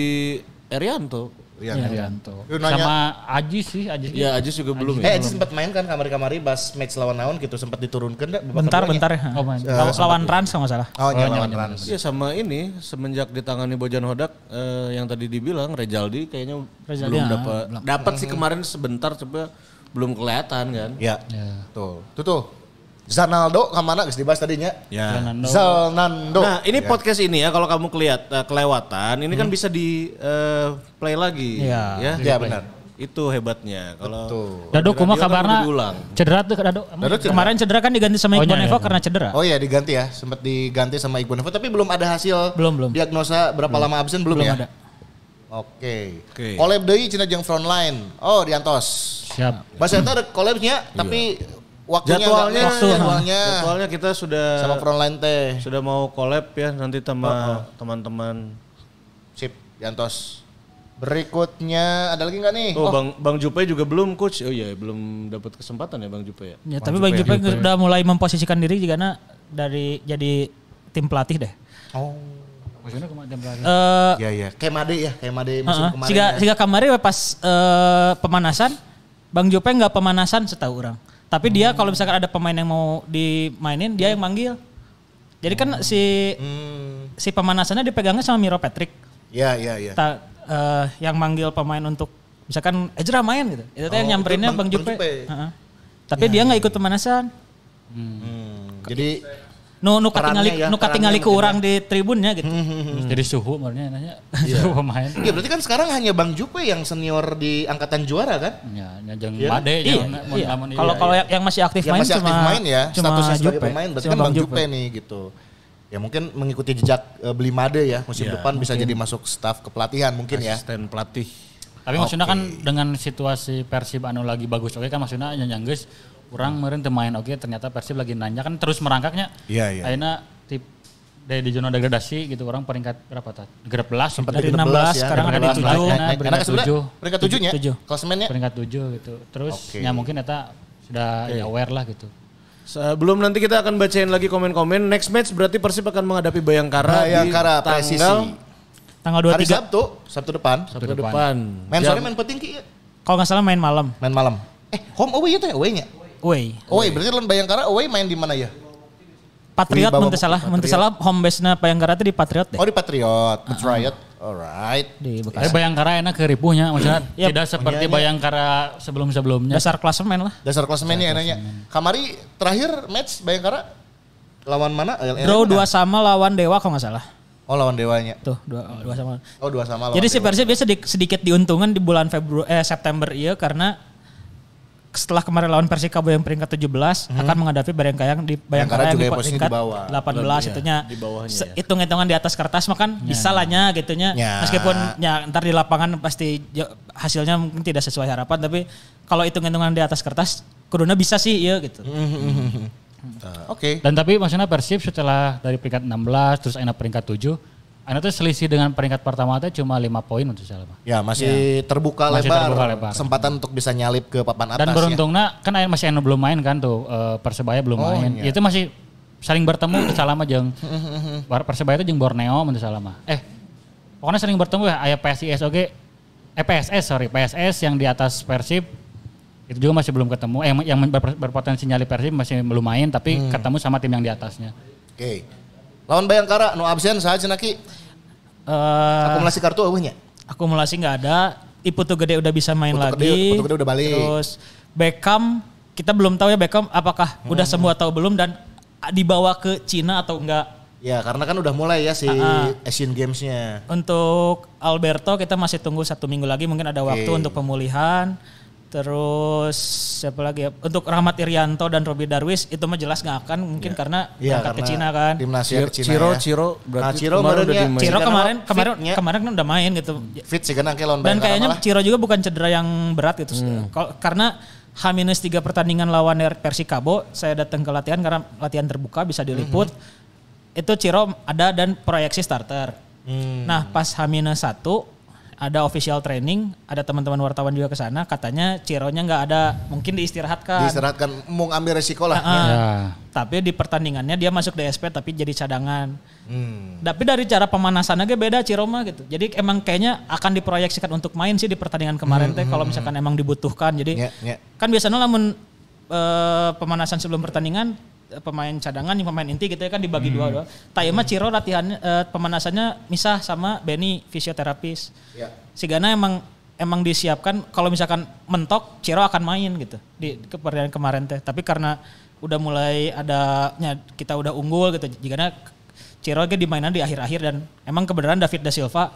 Erianto. Iya. Iya, Rianto. Lu nanya- Sama Aji sih, Aji. Ya Ajis juga belum Eh, ya. Aji sempat main kan kamari-kamari pas match lawan naon gitu sempat diturunkan babak Bentar bentar ya. Oh, main. Law- Lawan Rans kalau nggak salah. Oh, iya, Oh, lawan nyaman, Rans. Iya sama ini semenjak ditangani Bojan Hodak eh, yang tadi dibilang Rejaldi kayaknya Rejaldi, belum ya, dapat dapat sih kemarin sebentar coba belum kelihatan kan. Ya. Ya. Tuh. Tuh tuh. Zanaldo ke mana guys dibahas tadinya? Ya. Zalnando. Nah ini Ya. podcast ini ya kalau kamu kelihat eh, kelewatan ini kan bisa di eh, play lagi Iya. ya. Ya benar. Itu hebatnya kalau. Dado kan kudu diulang. cedera tuh Dado. Dado cedera. Kemarin cedera kan diganti sama Oh, Iqbal iya, Nevo iya. karena cedera. Oh iya diganti ya, sempat diganti sama Iqbal Nevo tapi belum ada hasil Belum, belum. diagnosa berapa lama absen belum, Belum ya? ada. Oke. Oke. Collab deui cenah jeung frontline. Oh, diantos. Siap. Bahasa eta ada collabnya tapi waktunya Jadwalnya, match, jadwalnya jadwalnya kita sudah sama frontline teh. sudah mau collab ya nanti sama teman-teman. Sip, diantos. Berikutnya ada lagi nggak nih? Oh, Bang Bang Jupe juga belum coach. Oh iya, belum dapat kesempatan ya Bang Jupe ya. Ya, tapi Bang Jupe udah mulai memposisikan diri juga dari jadi tim pelatih deh. Oh. Maksudnya jam berapa? Eh Iya iya, kayak Made ya, kayak Made musim Heeh. kemarin. Siga, ya. siga kemarin pas eh, pemanasan, Bang Jope nggak pemanasan setahu orang. Tapi dia kalau misalkan ada pemain yang mau dimainin, dia yang manggil. Jadi kan si Hmm. si pemanasannya dipegangnya sama Miro Patrick. Iya iya iya. Ta- eh, yang manggil pemain untuk misalkan Ezra main gitu. Itu teh yang Oh, nyamperinnya itu Bang, Bang- Jope. Bang Jupe. Heeh. Tapi dia nggak ikut pemanasan. Hmm. Jadi Nu nu katingali ya, nu katingali ke orang di tribunnya gitu. Jadi suhu makanya nanya. <laughs> Suhu pemain. Iya berarti kan sekarang hanya Bang Jupe yang senior di angkatan juara kan? Ya, nyajeng Iya. Made Iya, iya. lamun iya, Kalau kalau iya. yang, yang masih aktif yang main masih cuma aktif main ya, cuma statusnya sebagai Jupe. pemain berarti Cuma kan Bang Jupe nih gitu. Ya mungkin mengikuti jejak eh, beli Made ya musim depan bisa jadi masuk staff kepelatihan mungkin ya. Asisten pelatih. Tapi maksudnya kan dengan situasi Persib anu lagi bagus oke kan maksudnya nyanyi geus orang kemarin main oke ternyata Persib lagi nanya kan terus merangkaknya. Iya, iya. Akhirnya tip dari di zona degradasi gitu orang peringkat berapa tadi? 13 sempat Dari 16 16 ya, sekarang ada di peringkat 7. Nah, peringkat tujuh. Peringkat tujuhnya. Tujuh. Klasemennya. peringkat 7 gitu. Terus Oke. ya mungkin eta sudah ya aware lah gitu. Sebelum nanti kita akan bacain lagi komen-komen. Next match berarti Persib akan menghadapi Bayangkara, Bayangkara di presisi. tanggal Tanggal Hari 23. Sabtu, Sabtu depan. Sabtu depan. Main Jam- sore main penting ki. Kalau nggak salah main malam. Main malam. Eh, home away itu ya away-nya? Woi. Away, berarti lawan Bayangkara away main di mana ya? Patriot Di Patriot. salah home base-na Bayangkara itu di Patriot deh. Oh di Patriot, Patriot. Alright. Di Tapi Bekasi. Bayangkara enak ke ripuhnya maksudnya Yap. tidak seperti Iya, iya. Bayangkara sebelum-sebelumnya. Dasar klasemen lah. Dasar klasemennya enaknya. Kamari terakhir match Bayangkara lawan mana? LN Draw dua sama lawan Dewa kalau nggak salah. Oh lawan Dewanya. Tuh, dua, dua sama. Oh dua sama lawan Jadi si. Persib biasa sedikit, sedikit diuntungkan di bulan Februari eh September iya karena setelah kemarin lawan Persikabo yang peringkat 17 akan menghadapi Bayangkara yang di Bayangkara yang di peringkat di bawah. 18 itunya. di bawahnya Se- ya. Hitung-hitungan di atas kertas mah kan bisa lah nya gitunya. Ya. Meskipun ya ntar di lapangan pasti hasilnya mungkin tidak sesuai harapan tapi kalau hitung-hitungan di atas kertas kuduna bisa sih iya gitu. Oke. Dan tapi maksudnya Persib setelah dari peringkat 16 terus enak peringkat 7, enak tuh selisih dengan peringkat pertama itu cuma 5 poin untuk salah. Pak. Ya masih terbuka Masih lebar. terbuka lebar. Kesempatan untuk bisa nyalip ke papan atas Dan ya. beruntungnya kan aya- masih anu belum main kan tuh eh, Persebaya belum Oh, main. iya. Itu masih saling bertemu untuk jeung <laughs> Bar- Persebaya itu jeung Borneo mah. Eh pokoknya sering bertemu ya aya PSIS oke eh PSS sorry PSS yang di atas Persib itu juga masih belum ketemu eh yang ber- berpotensi nyali Persib masih belum main tapi Hmm. ketemu sama tim yang di atasnya. Oke. Lawan Bayangkara nu absen saha cenah Ki? Eh, Akumulasi kartu eueuhnya. akumulasi nggak ada. Iputu gede udah bisa main Putu lagi. Gede- Putu Gede udah balik. Terus Beckham kita belum tahu ya Beckham apakah udah Hmm. sembuh atau belum dan dibawa ke Cina atau enggak. Ya karena kan udah mulai ya si Ah, Asian Games-nya. Untuk Alberto kita masih tunggu satu minggu lagi mungkin ada waktu Oke. untuk pemulihan. Terus siapa lagi ya? Untuk Rahmat Irianto dan Robi Darwis itu mah jelas nggak akan mungkin karena Iya berangkat ke Cina kan. Timnasnya ke Cina Ciro, ya. Ciro Nah, berarti Ciro kemarin kemarin udah ya. dimain. Ciro Kan kemarin kemarin Fitnya. kemarin kan udah main gitu. Fit sih kan lawan Dan kayaknya malah. Ciro juga bukan cedera yang berat gitu. Hmm. Karena H-3 pertandingan lawan Persikabo, saya datang ke latihan karena latihan terbuka bisa diliput. Hmm. Itu Ciro ada dan proyeksi starter. Hmm. Nah pas H-1 ada official training, ada teman-teman wartawan juga ke sana, katanya Cironya nggak ada, mungkin diistirahatkan. Diistirahatkan mau ambil resiko lah. Ah, Ya. Tapi di pertandingannya dia masuk DSP tapi jadi cadangan. Hmm. Tapi dari cara pemanasannya ge beda Ciro mah gitu. Jadi emang kayaknya akan diproyeksikan untuk main sih di pertandingan kemarin teh kalau misalkan emang dibutuhkan. Jadi Ya, ya. kan biasanya lamun eh, pemanasan sebelum pertandingan pemain cadangan yang pemain inti gitu ya kan dibagi dua dua. Tapi mah Ciro latihan eh, pemanasannya misah sama Benny fisioterapis. Ya. Sigana emang emang disiapkan kalau misalkan mentok Ciro akan main gitu di ke pertandingan kemarin teh. Tapi karena udah mulai adanya kita udah unggul gitu. Jika Ciro ge dimainan di akhir-akhir dan emang kebenaran David da Silva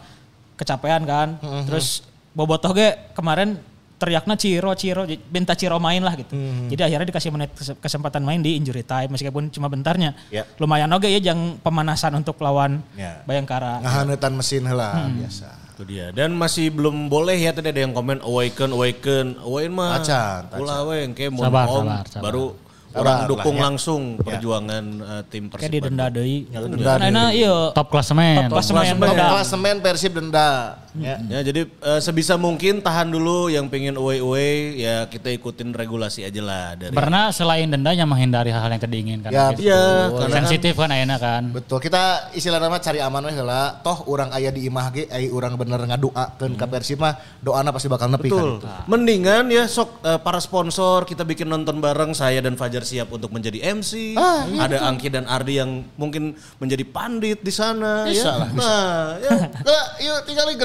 kecapean kan. Terus Bobotoh ge kemarin teriaknya Ciro Ciro minta Ciro main lah gitu. Jadi akhirnya dikasih menit kes- kesempatan main di injury time meskipun cuma bentarnya. Ya. Lumayan oke ya yang pemanasan untuk lawan Ya. Bayangkara. Ngahanetan mesin heula Hmm. biasa. Itu dia. Dan masih belum boleh ya tadi ada yang komen awaken, awaken, awaken mah. Tacan. Ulah we engke mun Sabar, home, sabar, sabar. baru Sabar orang lah dukung ya. langsung perjuangan eh, tim Persib. Kayak di denda deui. denda Karena iya Top klasemen. Top klasemen. Top klasemen Persib denda. Ya. Ya jadi eh, sebisa mungkin tahan dulu yang pengen away away ya kita ikutin regulasi aja lah dari. Karena selain dendanya menghindari hal-hal yang tidak diinginkan. Ya, Gitu. Iya, karena kan sensitif kan ayeuna kan. Betul, kita istilah nama cari aman we heula. Toh orang aya di imah ge ai urang bener ngadoakeun ka Persib mah doana pasti bakal nepi Betul. kan itu. Mendingan ya sok eh, para sponsor kita bikin nonton bareng saya dan Fajar siap untuk menjadi MC. Ah, iya, Ada Angki dan Ardi yang mungkin menjadi pandit di sana Bisa ya. lah, bisa. Nah, ya. <laughs> Enggak, yuk tinggal di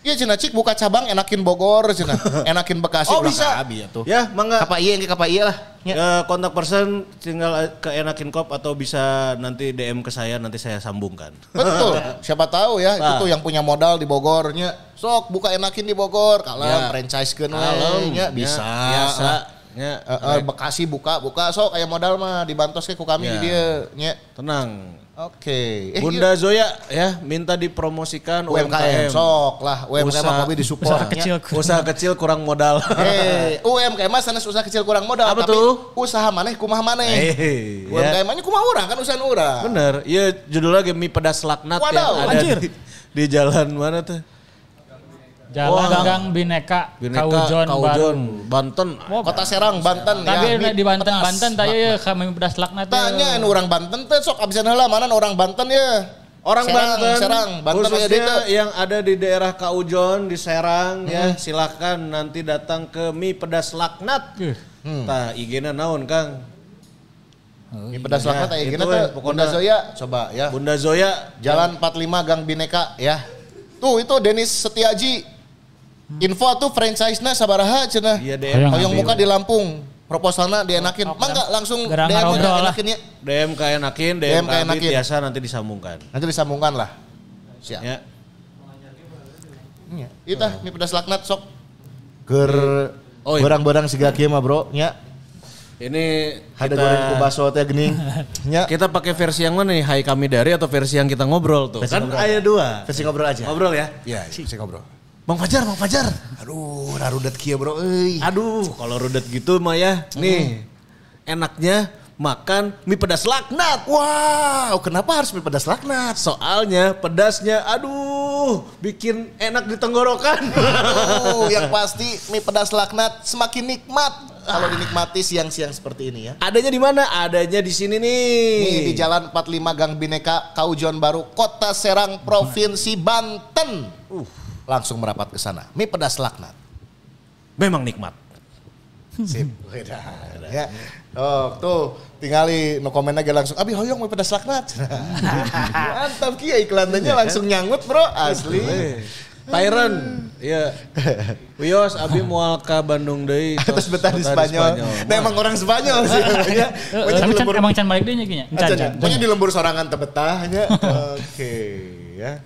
Iya cenah cik buka cabang enakin Bogor cenah. <laughs> Enakin Bekasi Oh bisa. kabi ya tuh. Ya, mangga. Kapa iya engke kapa iya lah. Ya. Ya, kontak person tinggal eh, ke Enakin Kop atau bisa nanti DM ke saya nanti saya sambungkan. <laughs> Betul. Siapa tahu ya itu Nah. tuh yang punya modal di Bogornya. Sok buka enakin di Bogor, kalem Ya. franchise we nya ya, bisa. biasa. Ya, Eh, eh, Bekasi buka buka sok aya modal mah dibantos ke ku kami Ya. di dieu nya. tenang. Oke. Eh, Bunda Zoya ya minta dipromosikan UMKM UMKM. sok lah UMKM mah kopi disupport usaha kecil. Usaha kecil kurang modal. Eh, UMKM mah sanes usaha kecil kurang modal Apa tapi tuh? usaha maneh kumaha maneh. Eh, ya. UMKM nya kumaha urang kan usaha urang. Bener, iya judulnya lagi mie pedas laknat Wadaw, yang ada anjir. di, di jalan mana tuh? Jalan Wah. Gang Bineka, Bineka, Kaujon, Kaujon. Banten. Kota Serang, Banten Tapi ya. di Banten, pedas. Banten tanya ya kami pedas laknat ya. Tanya anu orang Banten teh sok abisan heula mana orang Banten ya. Orang Serang, Banten, Serang, Banten ya khususnya ditu. yang ada di daerah Kaujon, di Serang ya silakan nanti datang ke mie pedas laknat. Ih, Tah IG-na naon Kang? Mie pedas Ya, laknat gini we, tuh. pokoknya. Bunda Zoya coba ya. Bunda Zoya Jalan 45 Gang Bineka ya. Tuh itu Denis Setiaji. Info tuh franchise-na sabaraha cenah. Iya DM. Hoyong muka di Lampung. Proposalnya dienakin. Mangga langsung DM lah. enakin ya. DM kayak nakin, DM, DM kayak kayak enakin. biasa nanti disambungkan. Nanti disambungkan lah. Siap. Ya. Iya. Itu mie pedas laknat sok. Ger Oh, iya. barang-barang siga kieu mah bro nya. Ini Ada kita, goreng ku baso teh geuning. <laughs> Nya. kita pakai versi yang mana nih? Hai kami dari atau versi yang kita ngobrol tuh? Versi kan ada dua. Versi ngobrol aja. Ngobrol ya? Iya, versi ngobrol. Bang Fajar, Bang Fajar. Aduh, narudet kieu bro euy. Aduh, kalau rudet gitu mah ya, nih enaknya makan mie pedas laknat. Wow, kenapa harus mie pedas laknat? Soalnya pedasnya, aduh, bikin enak di tenggorokan. Oh, yang <laughs> pasti mie pedas laknat semakin nikmat kalau dinikmati siang-siang seperti ini ya. Adanya di mana? Adanya di sini nih. Ini di Jalan 45 Gang Bineka, Kaujon Baru, Kota Serang, Provinsi Banten. Uh, langsung merapat ke sana. Mie pedas laknat. Memang nikmat. Sip. Wedah, ya. Oh, tuh tingali no komen aja langsung. Abi hoyong mie pedas laknat. <laughs> Mantap kia iklannya langsung nyangut, Bro. Asli. Tyron, iya. Wios, Abi mual ke Bandung deui. <laughs> Terus betah di Spanyol. Nah, emang orang Spanyol sih. can, lembur- emang can balik deh nya ya? Pokoknya di lembur sorangan tebetahnya. <laughs> Oke, ya.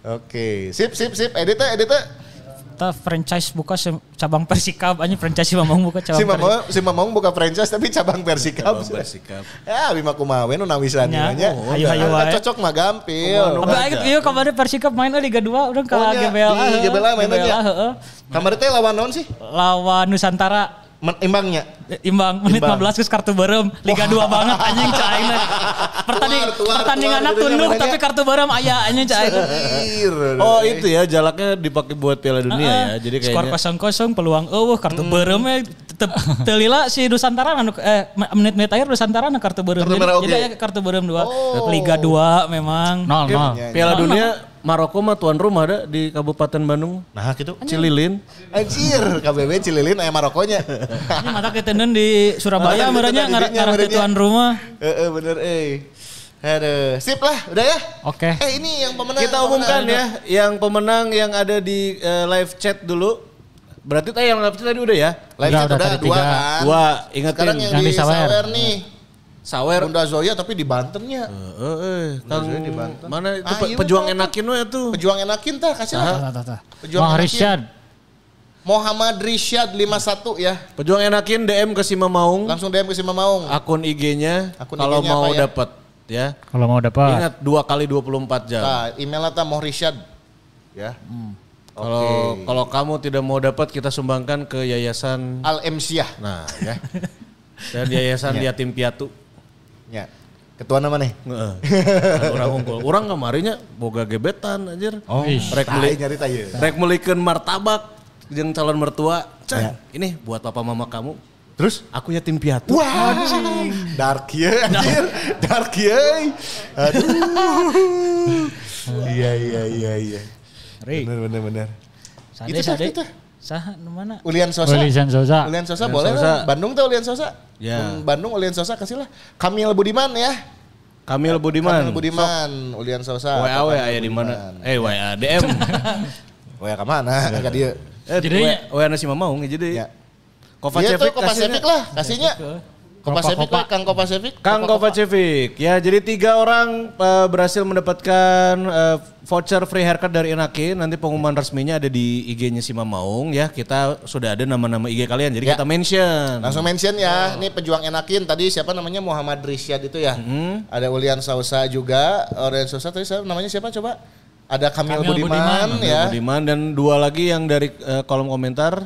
Oke, sip sip sip. Edit teh, edit teh. Kita franchise buka cabang Persikab aja franchise si Mamang buka cabang Si Mamong, si Mamong buka franchise tapi cabang Persikab. Cabang Persikab. Ya, bima kumaha we nu nawisan Nya, nya. oh, hayu-hayu Kan wae. Cocok mah gampil. Abah inget iya kabarnya Persikab main Liga 2 udah ke Oh, nya, GBLA. di. GBLA mainnya, nya. GBLA, heeh. Kamar teh lawan naon sih? Lawan Nusantara Imbangnya. imbang menit Imbang. 15 geus kartu berem Liga 2 banget anjing cai Pertanding Tuar, tuar, pertandingan tuar tunduh namanya. tapi kartu berem aya anjing. Ir. Oh itu ya jalaknya dipakai buat Piala Dunia ya. Jadi skor kayaknya kosong kosong peluang eueuh kartu berem eh tetep telila si Nusantara anu eh menit-menit akhir Nusantara anu kartu berem. Kartu Jadi, aya kartu berem dua. Oh. Liga 2 memang. Nol, nol. Ya, Piala Oh, Dunia Maroko mah tuan rumah ada di Kabupaten Bandung. Nah, gitu. Cililin. Anjir, KBB Cililin aya Marokonya. Ini mata ketenen di Surabaya merenya ngarah didinya, ngarah ke merenya. tuan rumah. Heeh, bener eh. Aduh, sip lah, udah ya. Oke. Eh ini yang pemenang. Kita umumkan ya yang pemenang yang ada di eh, live chat dulu. Berarti tadi yang live chat tadi udah ya? Live Udah, chat udah udah, dua tiga. kan. Dua, ingetin. Sekarang yang, Yang di di Sawer. Sawer nih. Sawer. Bunda Zoya tapi di Bantennya. Eh, eh, Kang, Zoya di Banten. mana itu Ah, iya, pejuang betul. enakin we tuh. Pejuang enakin tah kasih lah. Tah, tah, tah. Pejuang. Rishad. Muhammad Rishad 51 ya. Pejuang enakin DM ke Sima Maung. Langsung DM ke si Mamaung. Akun IG-nya Akun kalau mau ya? dapat ya. Kalau mau dapat. Ingat dua kali 24 jam. Nah, emailnya tah Moh Rishad. Ya. Kalau kalau kamu tidak mau dapat kita sumbangkan ke yayasan Al Emsiah. nah ya. Dan yayasan <laughs> Yatim Piatu. Ya. Ketua nama nih. Heeh. Urang unggul. Urang kamarinya boga gebetan anjir. Oh, Rek tai beli nyari tah ieu. rek melikeun martabak jeung calon mertua. Cek, Ya. ini buat papa mama kamu. Terus? Aku yatim piatu. Wah, dark ya, anjir. Dark ya. Aduh. <laughs> Iya, iya, iya, iya. Bener, bener, bener. Sade Itu sade. itu. Sah nu mana? Ulian Sosa. Ulian Sosa. Ulian Sosa Ulian boleh Sosa. lah. Bandung tuh Ulian Sosa. Ya. Hmm, Bandung Ulian Sosa kasih lah. Kamil Budiman ya. Kamil Budiman. Kamil Budiman, Ulian Sosa. WA WA aya di mana? Eh WA DM. <laughs> WA ke mana? Enggak <laughs> dia. Eh Jadi- WA nasi mau jadi. Ya. Kova Iya. Sevik lah, kasihnya. Kopa. lah, Kang Kopa Sevik. Kang Kovacevic. Ya, jadi tiga orang eh, berhasil mendapatkan eh, voucher free haircut dari Enakin nanti pengumuman resminya ada di IG-nya si Mamaung ya. Kita sudah ada nama-nama IG kalian jadi Ya. kita mention. Langsung mention ya, ini pejuang enakin tadi siapa namanya Muhammad Risyad itu ya. Ada Ulian Sausa juga, Ulian Sausa tadi siapa namanya siapa coba? Ada Kamil, Kamil Budiman, Budiman. ya. Budiman dan dua lagi yang dari eh, kolom komentar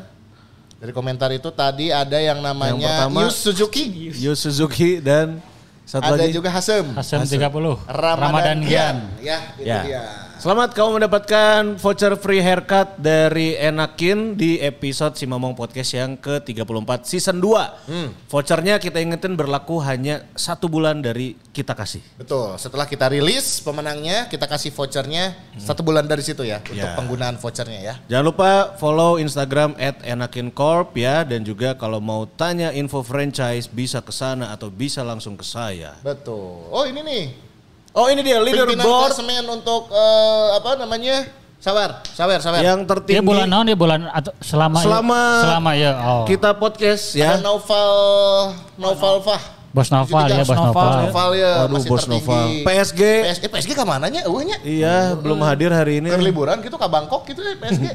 Dari komentar itu tadi ada yang namanya Yang pertama, Yus Suzuki. Yu Suzuki dan satu Ada lagi juga Hasem. Hasem 30. Ramadan, Gian. Gian. Ya, itu Ya. dia. Selamat kamu mendapatkan voucher free haircut dari Enakin di episode Si Mamong Podcast yang ke-34 season 2. Hmm. Vouchernya kita ingetin berlaku hanya satu bulan dari kita kasih. Betul. Setelah kita rilis pemenangnya, kita kasih vouchernya satu bulan dari situ ya untuk Ya. penggunaan vouchernya ya. Jangan lupa follow Instagram at enakincorp ya. Dan juga kalau mau tanya info franchise bisa ke sana atau bisa langsung ke saya. Betul. Oh ini nih. Oh ini dia Pimpinan leaderboard klasemen untuk eh, apa namanya? Sawer, sawer, sawer. yang tertinggi. Dia bulan naon dia bulan atau selama Selama- selama ya oh. Kita podcast ya. Ada Noval Noval Fah. Bos Noval ya Bos Noval, Noval. ya. Noval ya Aduh masih bos tertinggi. Noval. PSG. PSG, PSG ke mananya? Eueuhnya. Iya belum hadir hari ini. Ke liburan gitu ke Bangkok gitu ya PSG.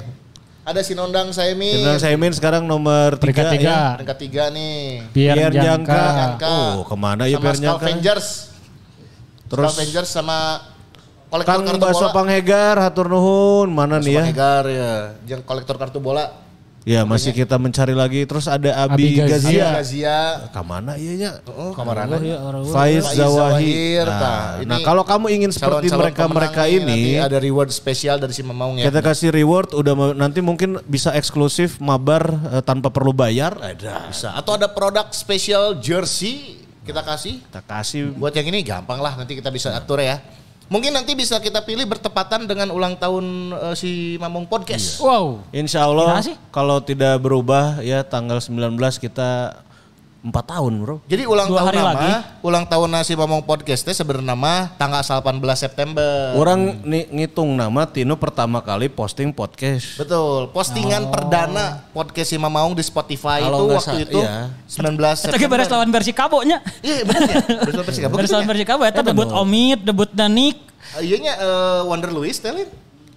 Ada Sinondang Saimi. Dengan Saimin sekarang nomor Peringkat tiga, tiga. ya. Peringkat tiga nih. Pierre, Pierre Jangka. Jangka. Oh, ke mana ya sama Pierre Jangka? Scavengers. Terus Scavengers sama kolektor Kang kartu Baso bola. Panghegar, hatur nuhun, mana nih ya? Panghegar ya. Yang kolektor kartu bola. Ya masih kita mencari lagi. Terus ada Abi, Abi Gazia. Gazia. Gazia. Kamana iya nya? Oh, kamarana. Faiz Faiz Zawahir. Zawahir, Nah, tah. Ini nah, kalau kamu ingin seperti mereka-mereka nih, ini, nanti ada reward spesial dari si Mamaung ya. kita kasih reward udah nanti mungkin bisa eksklusif mabar eh, tanpa perlu bayar. Ada. Bisa. Atau ada produk spesial jersey kita kasih. Kita kasih Buat yang ini gampang lah nanti kita bisa atur ya. Mungkin nanti bisa kita pilih bertepatan dengan ulang tahun eh, si Mamong Podcast. Wow. Insya Allah kalau tidak berubah ya tanggal 19 kita 4 tahun bro. Jadi ulang Dua tahun hari nama, lagi. ulang tahun nasi Mamong Podcast teh sebenarnya nama tanggal 18 September. Orang ni- ngitung nama Tino pertama kali posting podcast. Betul, postingan perdana podcast si Mamaung di Spotify Kalau itu waktu sa- itu iya. 19 Itu ge beres September. lawan versi kabonya. Iya benar ya. Beres lawan versi Beres gitu lawan ya? versi kabo eta <laughs> debut Omid, debut Danik. Eh, Iya nya eh, Wonder Louis telin.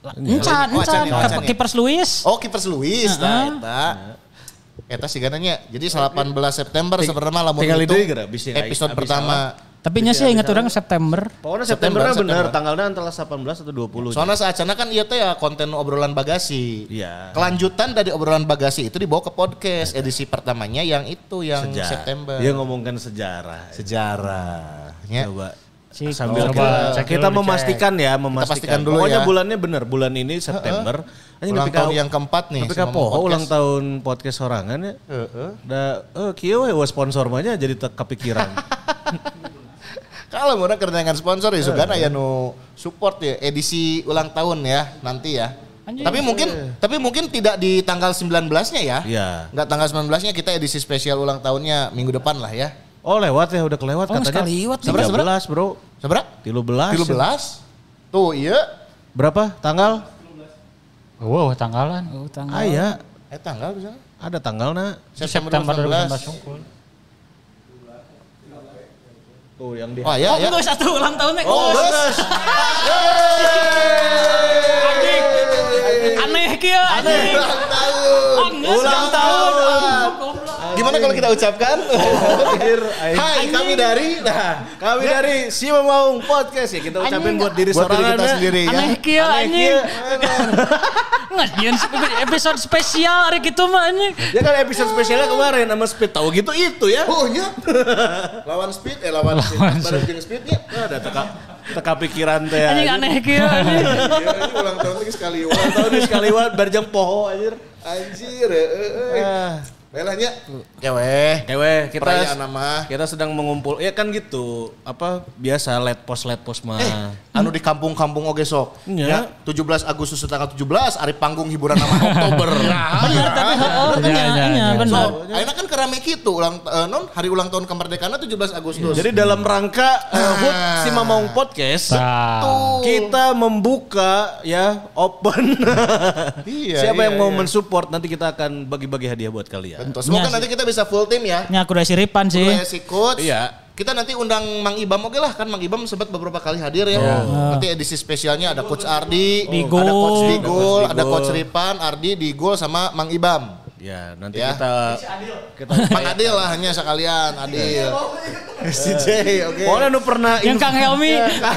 Encan, Oh, encan. Ya, ya. Keepers Luis. Oh Keepers Louis nah eta. Eta sih gananya. Jadi 18 September sebenarnya lamun tinggal itu episode pertama. Tapi nya sih ingat orang September. Pokoknya September, September, benar September. tanggalnya antara 18 atau 20. Soalnya saacana kan iya teh ya konten obrolan bagasi. Iya. Kelanjutan dari obrolan bagasi itu dibawa ke podcast edisi pertamanya yang itu yang Sejarah. September. Dia ngomongkan sejarah. sejarah. Ya. Coba Cik, sambil coba kita, cek kita dulu, memastikan ya, memastikan. pastikan dulu Pokoknya ya. bulannya benar, bulan ini September. Anjing Ulang tahun yang keempat nih. Tapi si ka Mamong poho Podcast. ulang tahun podcast sorangan ya. Heeh. Da eh kieu we sponsor mah nya jadi kepikiran. <laughs> Kalau mau kerenangan sponsor ya sugana ya nu support ya edisi ulang tahun ya nanti ya. Anjing. Tapi mungkin tapi mungkin tidak di tanggal 19-nya ya. Iya. Enggak tanggal 19-nya kita edisi spesial ulang tahunnya minggu depan lah ya. Oh lewat ya udah kelewat Oh, katanya. sekali lewat nih. 13 bro. Seberapa? 13. 13. Tuh iya. Berapa tanggal? Wow, tanggalan. Oh, tanggal. Ah iya, Eh tanggal bisa. ada tanggalnya. September 2019 unggul. Tuh yang di Oh iya Oh, ya. satu ulang tahunnya. Oh, Oh, geus. aneh kia. Aneh. Ulang tahun. Ulang tahun. Gimana kalau kita ucapkan? <laughs> Hai, kami dari nah, Kami dari Si Mamaung Podcast ya kita ucapin buat diri buat diri sorangan kita sendiri ya. Aneh kia Aneh anjing. <laughs> nyian episode spesial hari gitu mah anjing. Ya kan episode spesialnya kemarin sama Speed tahu gitu itu ya. Oh iya. <laughs> lawan speed eh lawan, speed. Bareng jeung speed ya. Nah, ada teka teka pikiran teh. Anjing aneh kia anjing. Iya, ini ulang tahun lagi sekali. Ulang tahun sekali wan barjang poho anjir. Anjir, eh, eh. Ah. Belanya. Ya weh. Ewe, kita Perayaan nama. kita sedang mengumpul. Ya kan gitu. Apa biasa let post let post mah. Anu di kampung-kampung oge sok. Nya. Ya, 17 Agustus tanggal 17 hari panggung hiburan nama Oktober. Nah, <laughs> Bener ya. tapi heeh Iya, nya iya, iya. ayeuna kan kerame kitu ulang eh, non hari ulang tahun kemerdekaan 17 Agustus. Jadi dalam rangka uh, HUT si Mamaung Podcast kita membuka ya open. <laughs> Iya, Siapa iya, yang mau iya. mensupport nanti kita akan bagi-bagi hadiah buat kalian. Tentu. Semoga nanti kita bisa full tim ya. Nya aku udah siripan sih. Kudu si coach. Iya. Kita nanti undang Mang Ibam oke lah kan Mang Ibam sempat beberapa kali hadir ya. Nanti edisi spesialnya ada Coach Ardi, Digul. ada Coach Digul, ada. Coach Ripan, Ardi, Digul sama Mang Ibam. Ya, nanti Ya. kita kita <laughs> Mang Adil lah hanya sekalian, Adil. si J, oke. Pokoknya nu pernah Yang Kang Helmi.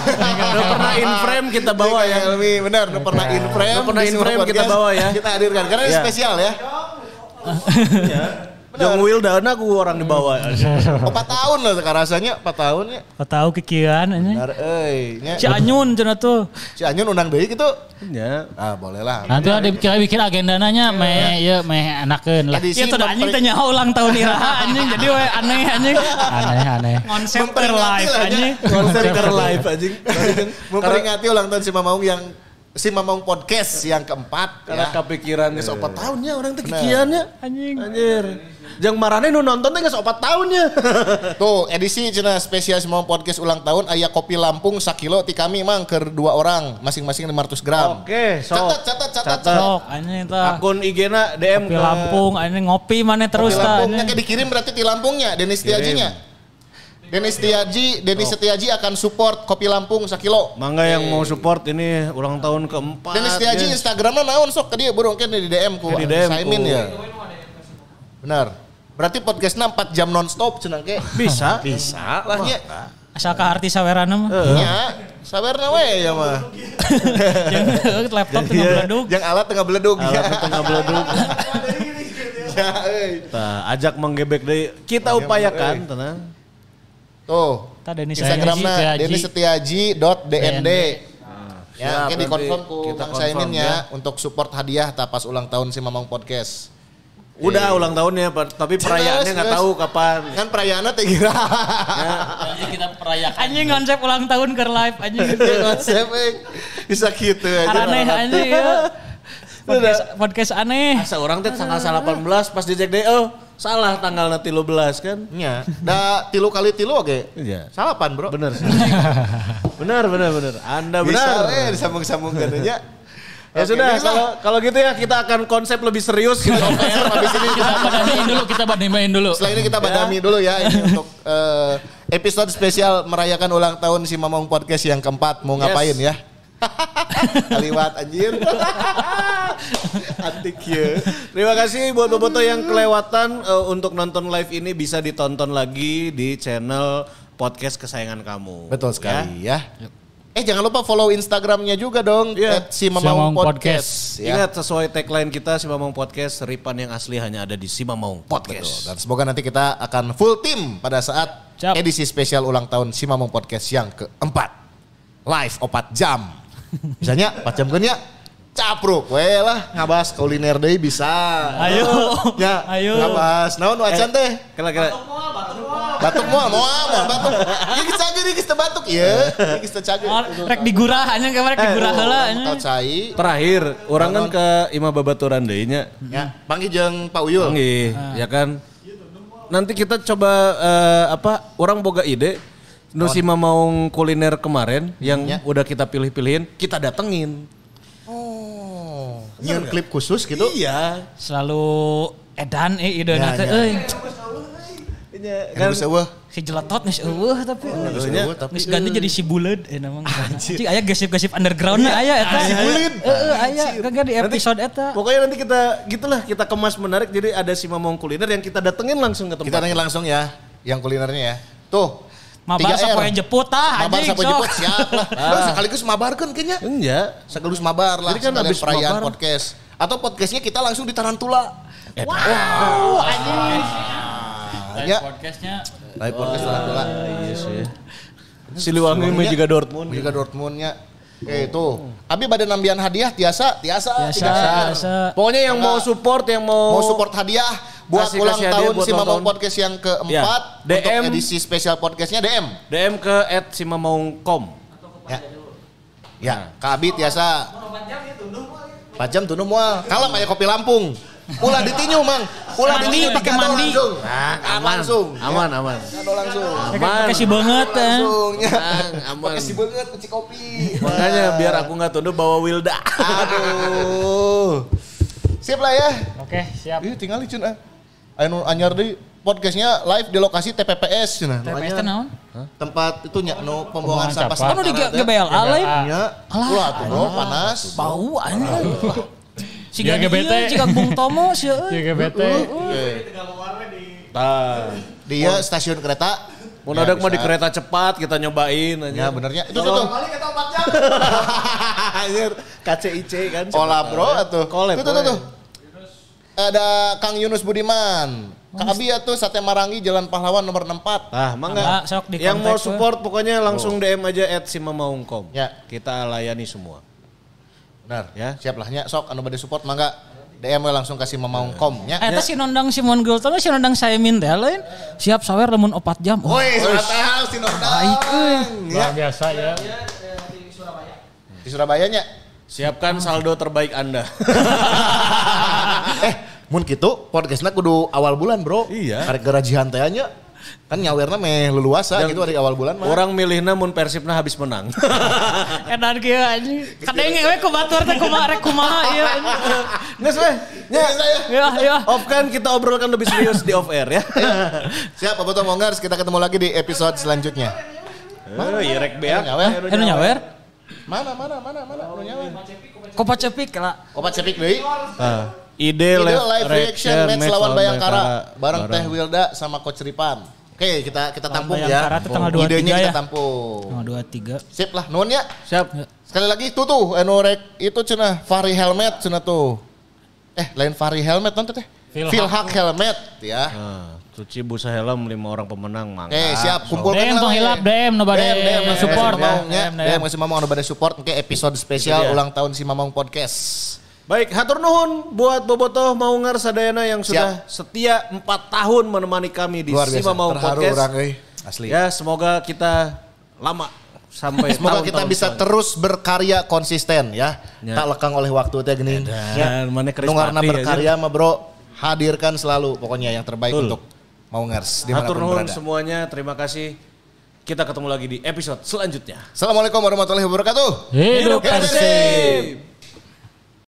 <laughs> nu pernah in frame kita bawa ya. Elmi, benar, nu pernah in frame. Nu pernah in frame kita bawa ya. Kita hadirkan karena ini Ya. spesial ya. <laughs> Jong Wildan aku orang dibawa. <laughs> Empat tahun lah sekarang rasanya, empat tahun ya. Kau tahu kekian ini. Benar, euy. Nya, Si Anyun cenah tuh. Si Anyun undang deui gitu. Ya. Ah, boleh lah. Nanti ada kita bikin agenda nanya meh ya meh enakeun lah. Edisi Ya tuh anjing tanya ulang tahun iraha anjing jadi we aneh anjing. Aneh aneh. Konsep live anjing. Konser ke live anjing. memperingati ulang tahun si Mamaung yang si Mamaung podcast yang keempat Karena ya. kepikiran geus 4 tahunnya orang teh Benar. kikiannya. Anjing. Anjir. Jang marane nu nonton teh geus 4 tahunnya. <laughs> Tuh edisi cenah spesial si Mamaung podcast ulang tahun aya kopi Lampung sakilo ti kami mang ke dua orang masing-masing 500 gram. Oke, sok. Catat catat catat. Catat. Sok anjing tah. Akun IG-na DM Kopi ke Lampung anjing ngopi mana terus tah. Lampungnya kayak dikirim berarti di Lampungnya Denis Setiajinya. Denis Setiaji, Denis Setiaji akan support kopi Lampung sakilo. Mangga yang mau support ini ulang tahun keempat. Denis Setiaji ya. Instagramnya naon sok ke dia burung kan di DM ku. Di DM Saimin ya. Benar. Berarti podcastnya 4 jam nonstop cenah ke. Bisa. Bisa lah nya. Asal ka artis sawerana mah. Nya, sabarna we ya mah. Yang <laughs> laptop tengah beledug. Yang alat tengah beledug ya. Alat tengah beledug. <laughs> Ya, euy. Tah, ajak menggebek deui. Kita upayakan, tenang. Tuh. Tah Denis Instagramnya Setiaji. Denis Setiaji.dnd. Ya, nanti dikonfirm ku kita Bang Saimin confirm, ya untuk support hadiah tapas ulang tahun si Mamang Podcast. Udah ulang tahunnya, tapi perayaannya nggak tahu kapan. Kan perayaannya teh kira. Nanti kita perayakan. Anjing konsep ulang tahun ke live anjing. Konsep eh. bisa gitu aja. Aneh anjing ya. <laughs> Podcast, podcast aneh. Asa orang teh tanggal 18 pas dicek deh, oh salah tanggal nanti 13 kan. Nya, da tilu kali tilu oke. Iya. Salapan, Bro. Bener sih. <laughs> benar, benar, benar. Anda Bisa benar. eh disambung-sambungkan aja. Ya Oke, sudah, kalau kalau gitu ya kita akan konsep lebih serius gitu. habis ini kita <laughs> Kita badamiin dulu, kita badamiin dulu. Setelah ini kita badami dulu ya ini untuk eh, episode spesial merayakan ulang tahun si Mamang Podcast yang keempat. Mau ngapain ya? <laughs> Kaliwat anjir. <laughs> Antik ya. Terima kasih buat boboto yang kelewatan eh, untuk nonton live ini bisa ditonton lagi di channel podcast kesayangan kamu. Betul sekali ya. Eh jangan lupa follow Instagramnya juga dong. Iya. at si Mamang Mamang Podcast. Podcast. Ya. Ingat sesuai tagline kita si Mamong Podcast, Ripan yang asli hanya ada di si Betul. Podcast. Dan semoga nanti kita akan full tim pada saat Siap. edisi spesial ulang tahun si Mamong Podcast yang keempat. Live 4 jam. Misalnya 4 jam kan ya. Capruk, we lah ngabas kuliner deh bisa. Ayo. Ya, Ayo. ngabas. Naon wacan teh? Kira-kira Batuk moal, moal, moal batuk. Ini kita cager, ini kita batuk ya. Ini kita cager. Oh, Rek digurah anjing kayak rek digurah heula anjing. Tahu cai. terakhir, orang kan ke Ima Babaturan deui nya. Ya, panggil jeung Pak Uyul. Panggih, ya kan. Nanti kita coba eh, apa? Orang boga ide. Nu si Mamaung kuliner kemarin yang Ya. udah kita pilih-pilihin, kita datengin. Oh, nyeun klip khusus gitu. Iya. Selalu edan eh ide Ya, teh ya. Euy. Kan bisa wah. Si jelatot geus eueuh tapi. Wah, tapi Geus ganti jadi si bulet eh namanya. Anjing aya gasip-gasip undergroundnya aya eta. Si buleud. Heeh aya kagak di episode eta. Pokoknya nanti kita gitulah kita kemas menarik jadi ada si Mamaung kuliner yang kita datengin langsung ke tempat. Kita nanya langsung ya, yang kulinernya ya. Tuh. Mabar 3R. sapoe jeput tah Mabar sok. jeput siap lah. <laughs> Oh, sekaligus mabarkan kayaknya. Enggak. Sekaligus mabar lah. Jadi kan sekalian abis perayaan mabar. podcast. Atau podcastnya kita langsung di Tarantula. Wow, anjing. Ya, Podcastnya live podcast Tarantula. Iya sih. Siliwangi mah juga Dortmund. Juga Dortmundnya. Eh tuh, Abi pada nambihan hadiah tiasa, tiasa, R. biasa. Pokoknya yang mau support, yang mau Mau support hadiah buat Kasih- ulang kasih tahun buat si. Podcast yang keempat Ya, DM. untuk edisi spesial podcastnya DM. DM ke @simamaung.com. Ya. Ya, Kak Abi tiasa. 4 jam tunduk moal. Kalem aya kopi Lampung. Ulah ditinyu, Mang. Ulah Mandi, pakai mandi. langsung. Nah, Kan langsung. Aman, aman. Kado langsung. Aman. Kasih banget. Langsung ya. Aman, <laughs> aman. Makasih banget kuci kopi. Makanya biar aku nggak tunduk bawa Wilda. Aduh. Siap lah ya. Oke, siap. Ih, tinggal licin ah. Anu anyar deui. podcastnya live di lokasi TPPS nah. Teh naon? Tempat itu nya no pembuangan Pembuangan sampah sampah. Anu di. GBLA lain. Nya, ulah tuh panas. Bau anjing. Si Ya, GBT. jika Bung Tomo sih. GBT. Tah. Dia stasiun kereta. Mau Ya, mah di kereta cepat kita nyobain aja. Ya benernya. Itu tuh tuh. <laughs> Anjir, KCIC kan. Olah bro atuh. Collab, Tuh tuh tuh. tuh. Ada Kang Yunus Budiman. Kak Abi ya tuh Sate Marangi Jalan Pahlawan nomor 64. Ah, mangga. Yang mau kontak, support pokoknya langsung DM aja at Simamaungkom. Ya. Kita layani semua. Benar Ya. Siap lah nya sok anu bade support mangga DM we langsung kasih mamaungkom nya. Eta si nondang Simon Gulton si nondang saya min teh lain. Siap sawer lamun 4 jam. Oh, Woi, santai si Nordang. baik euy. Ya. Luar biasa ya. Di Surabaya nya. Siapkan saldo terbaik Anda. <laughs> <laughs> eh, mun kitu podcastna kudu awal bulan, Bro. Iya. Karek garajihan teh nya. Kan nyawerna meh leluasa gitu dari awal bulan mah. Orang milihna mun Persibna habis menang. <laughs> Edan kieu anjing. Kadenge we ku batur teh kumaha rek kumaha ieu anjing. Nges weh. Ya, saya. Ya ya. Off kan kita obrolkan lebih serius di off air ya. <laughs> Siap, Bapak Mongers, kita ketemu lagi di episode selanjutnya. Oh, iya rek beak. Nyawer? Anu nyawer. Mana, mana, mana, mana, anu nyawer. Kopa cepik lah. Opat cepik deui. Ah, ide, Ide live, live reaction match lawan Bayangkara bareng Teh Wilda sama Coach Ripan. Oke, kita kita tampung Bayangkara ya. tuh tanggal 23 Idenya kita ya. tampung. Tanggal 23. Sip lah, nuhun ya. Siap. Sekali lagi tuh tuh anu rek itu cenah Fahri Helmet cenah tuh. Eh, lain Fahri Helmet nanti teh. Philhak. Philhak Helmet ya. Nah, cuci busa helm lima orang pemenang mangga. Oke, siap kumpulkan DM hilap, DM, nu bade DM, DM, support support ya. ya. DM, DM. DM masih Mamong anu bade support ke episode spesial Tahun. Baik, hatur nuhun buat Bobotoh Maungar Sadayana yang sudah setia 4 tahun menemani kami di Luar biasa. Sima Maung Terharu Podcast. orang euy. Asli. Ya, semoga kita lama sampai <laughs> Semoga kita bisa selanjutnya. terus berkarya konsisten ya. Ya. Tak lekang oleh waktu teh gini. Dan mana Chris Nungarna Pati berkarya mah bro, hadirkan selalu pokoknya yang terbaik Betul. untuk Maungers Hatur nuhun berada. semuanya, terima kasih. Kita ketemu lagi di episode selanjutnya. Assalamualaikum warahmatullahi wabarakatuh. Hidup. Persib.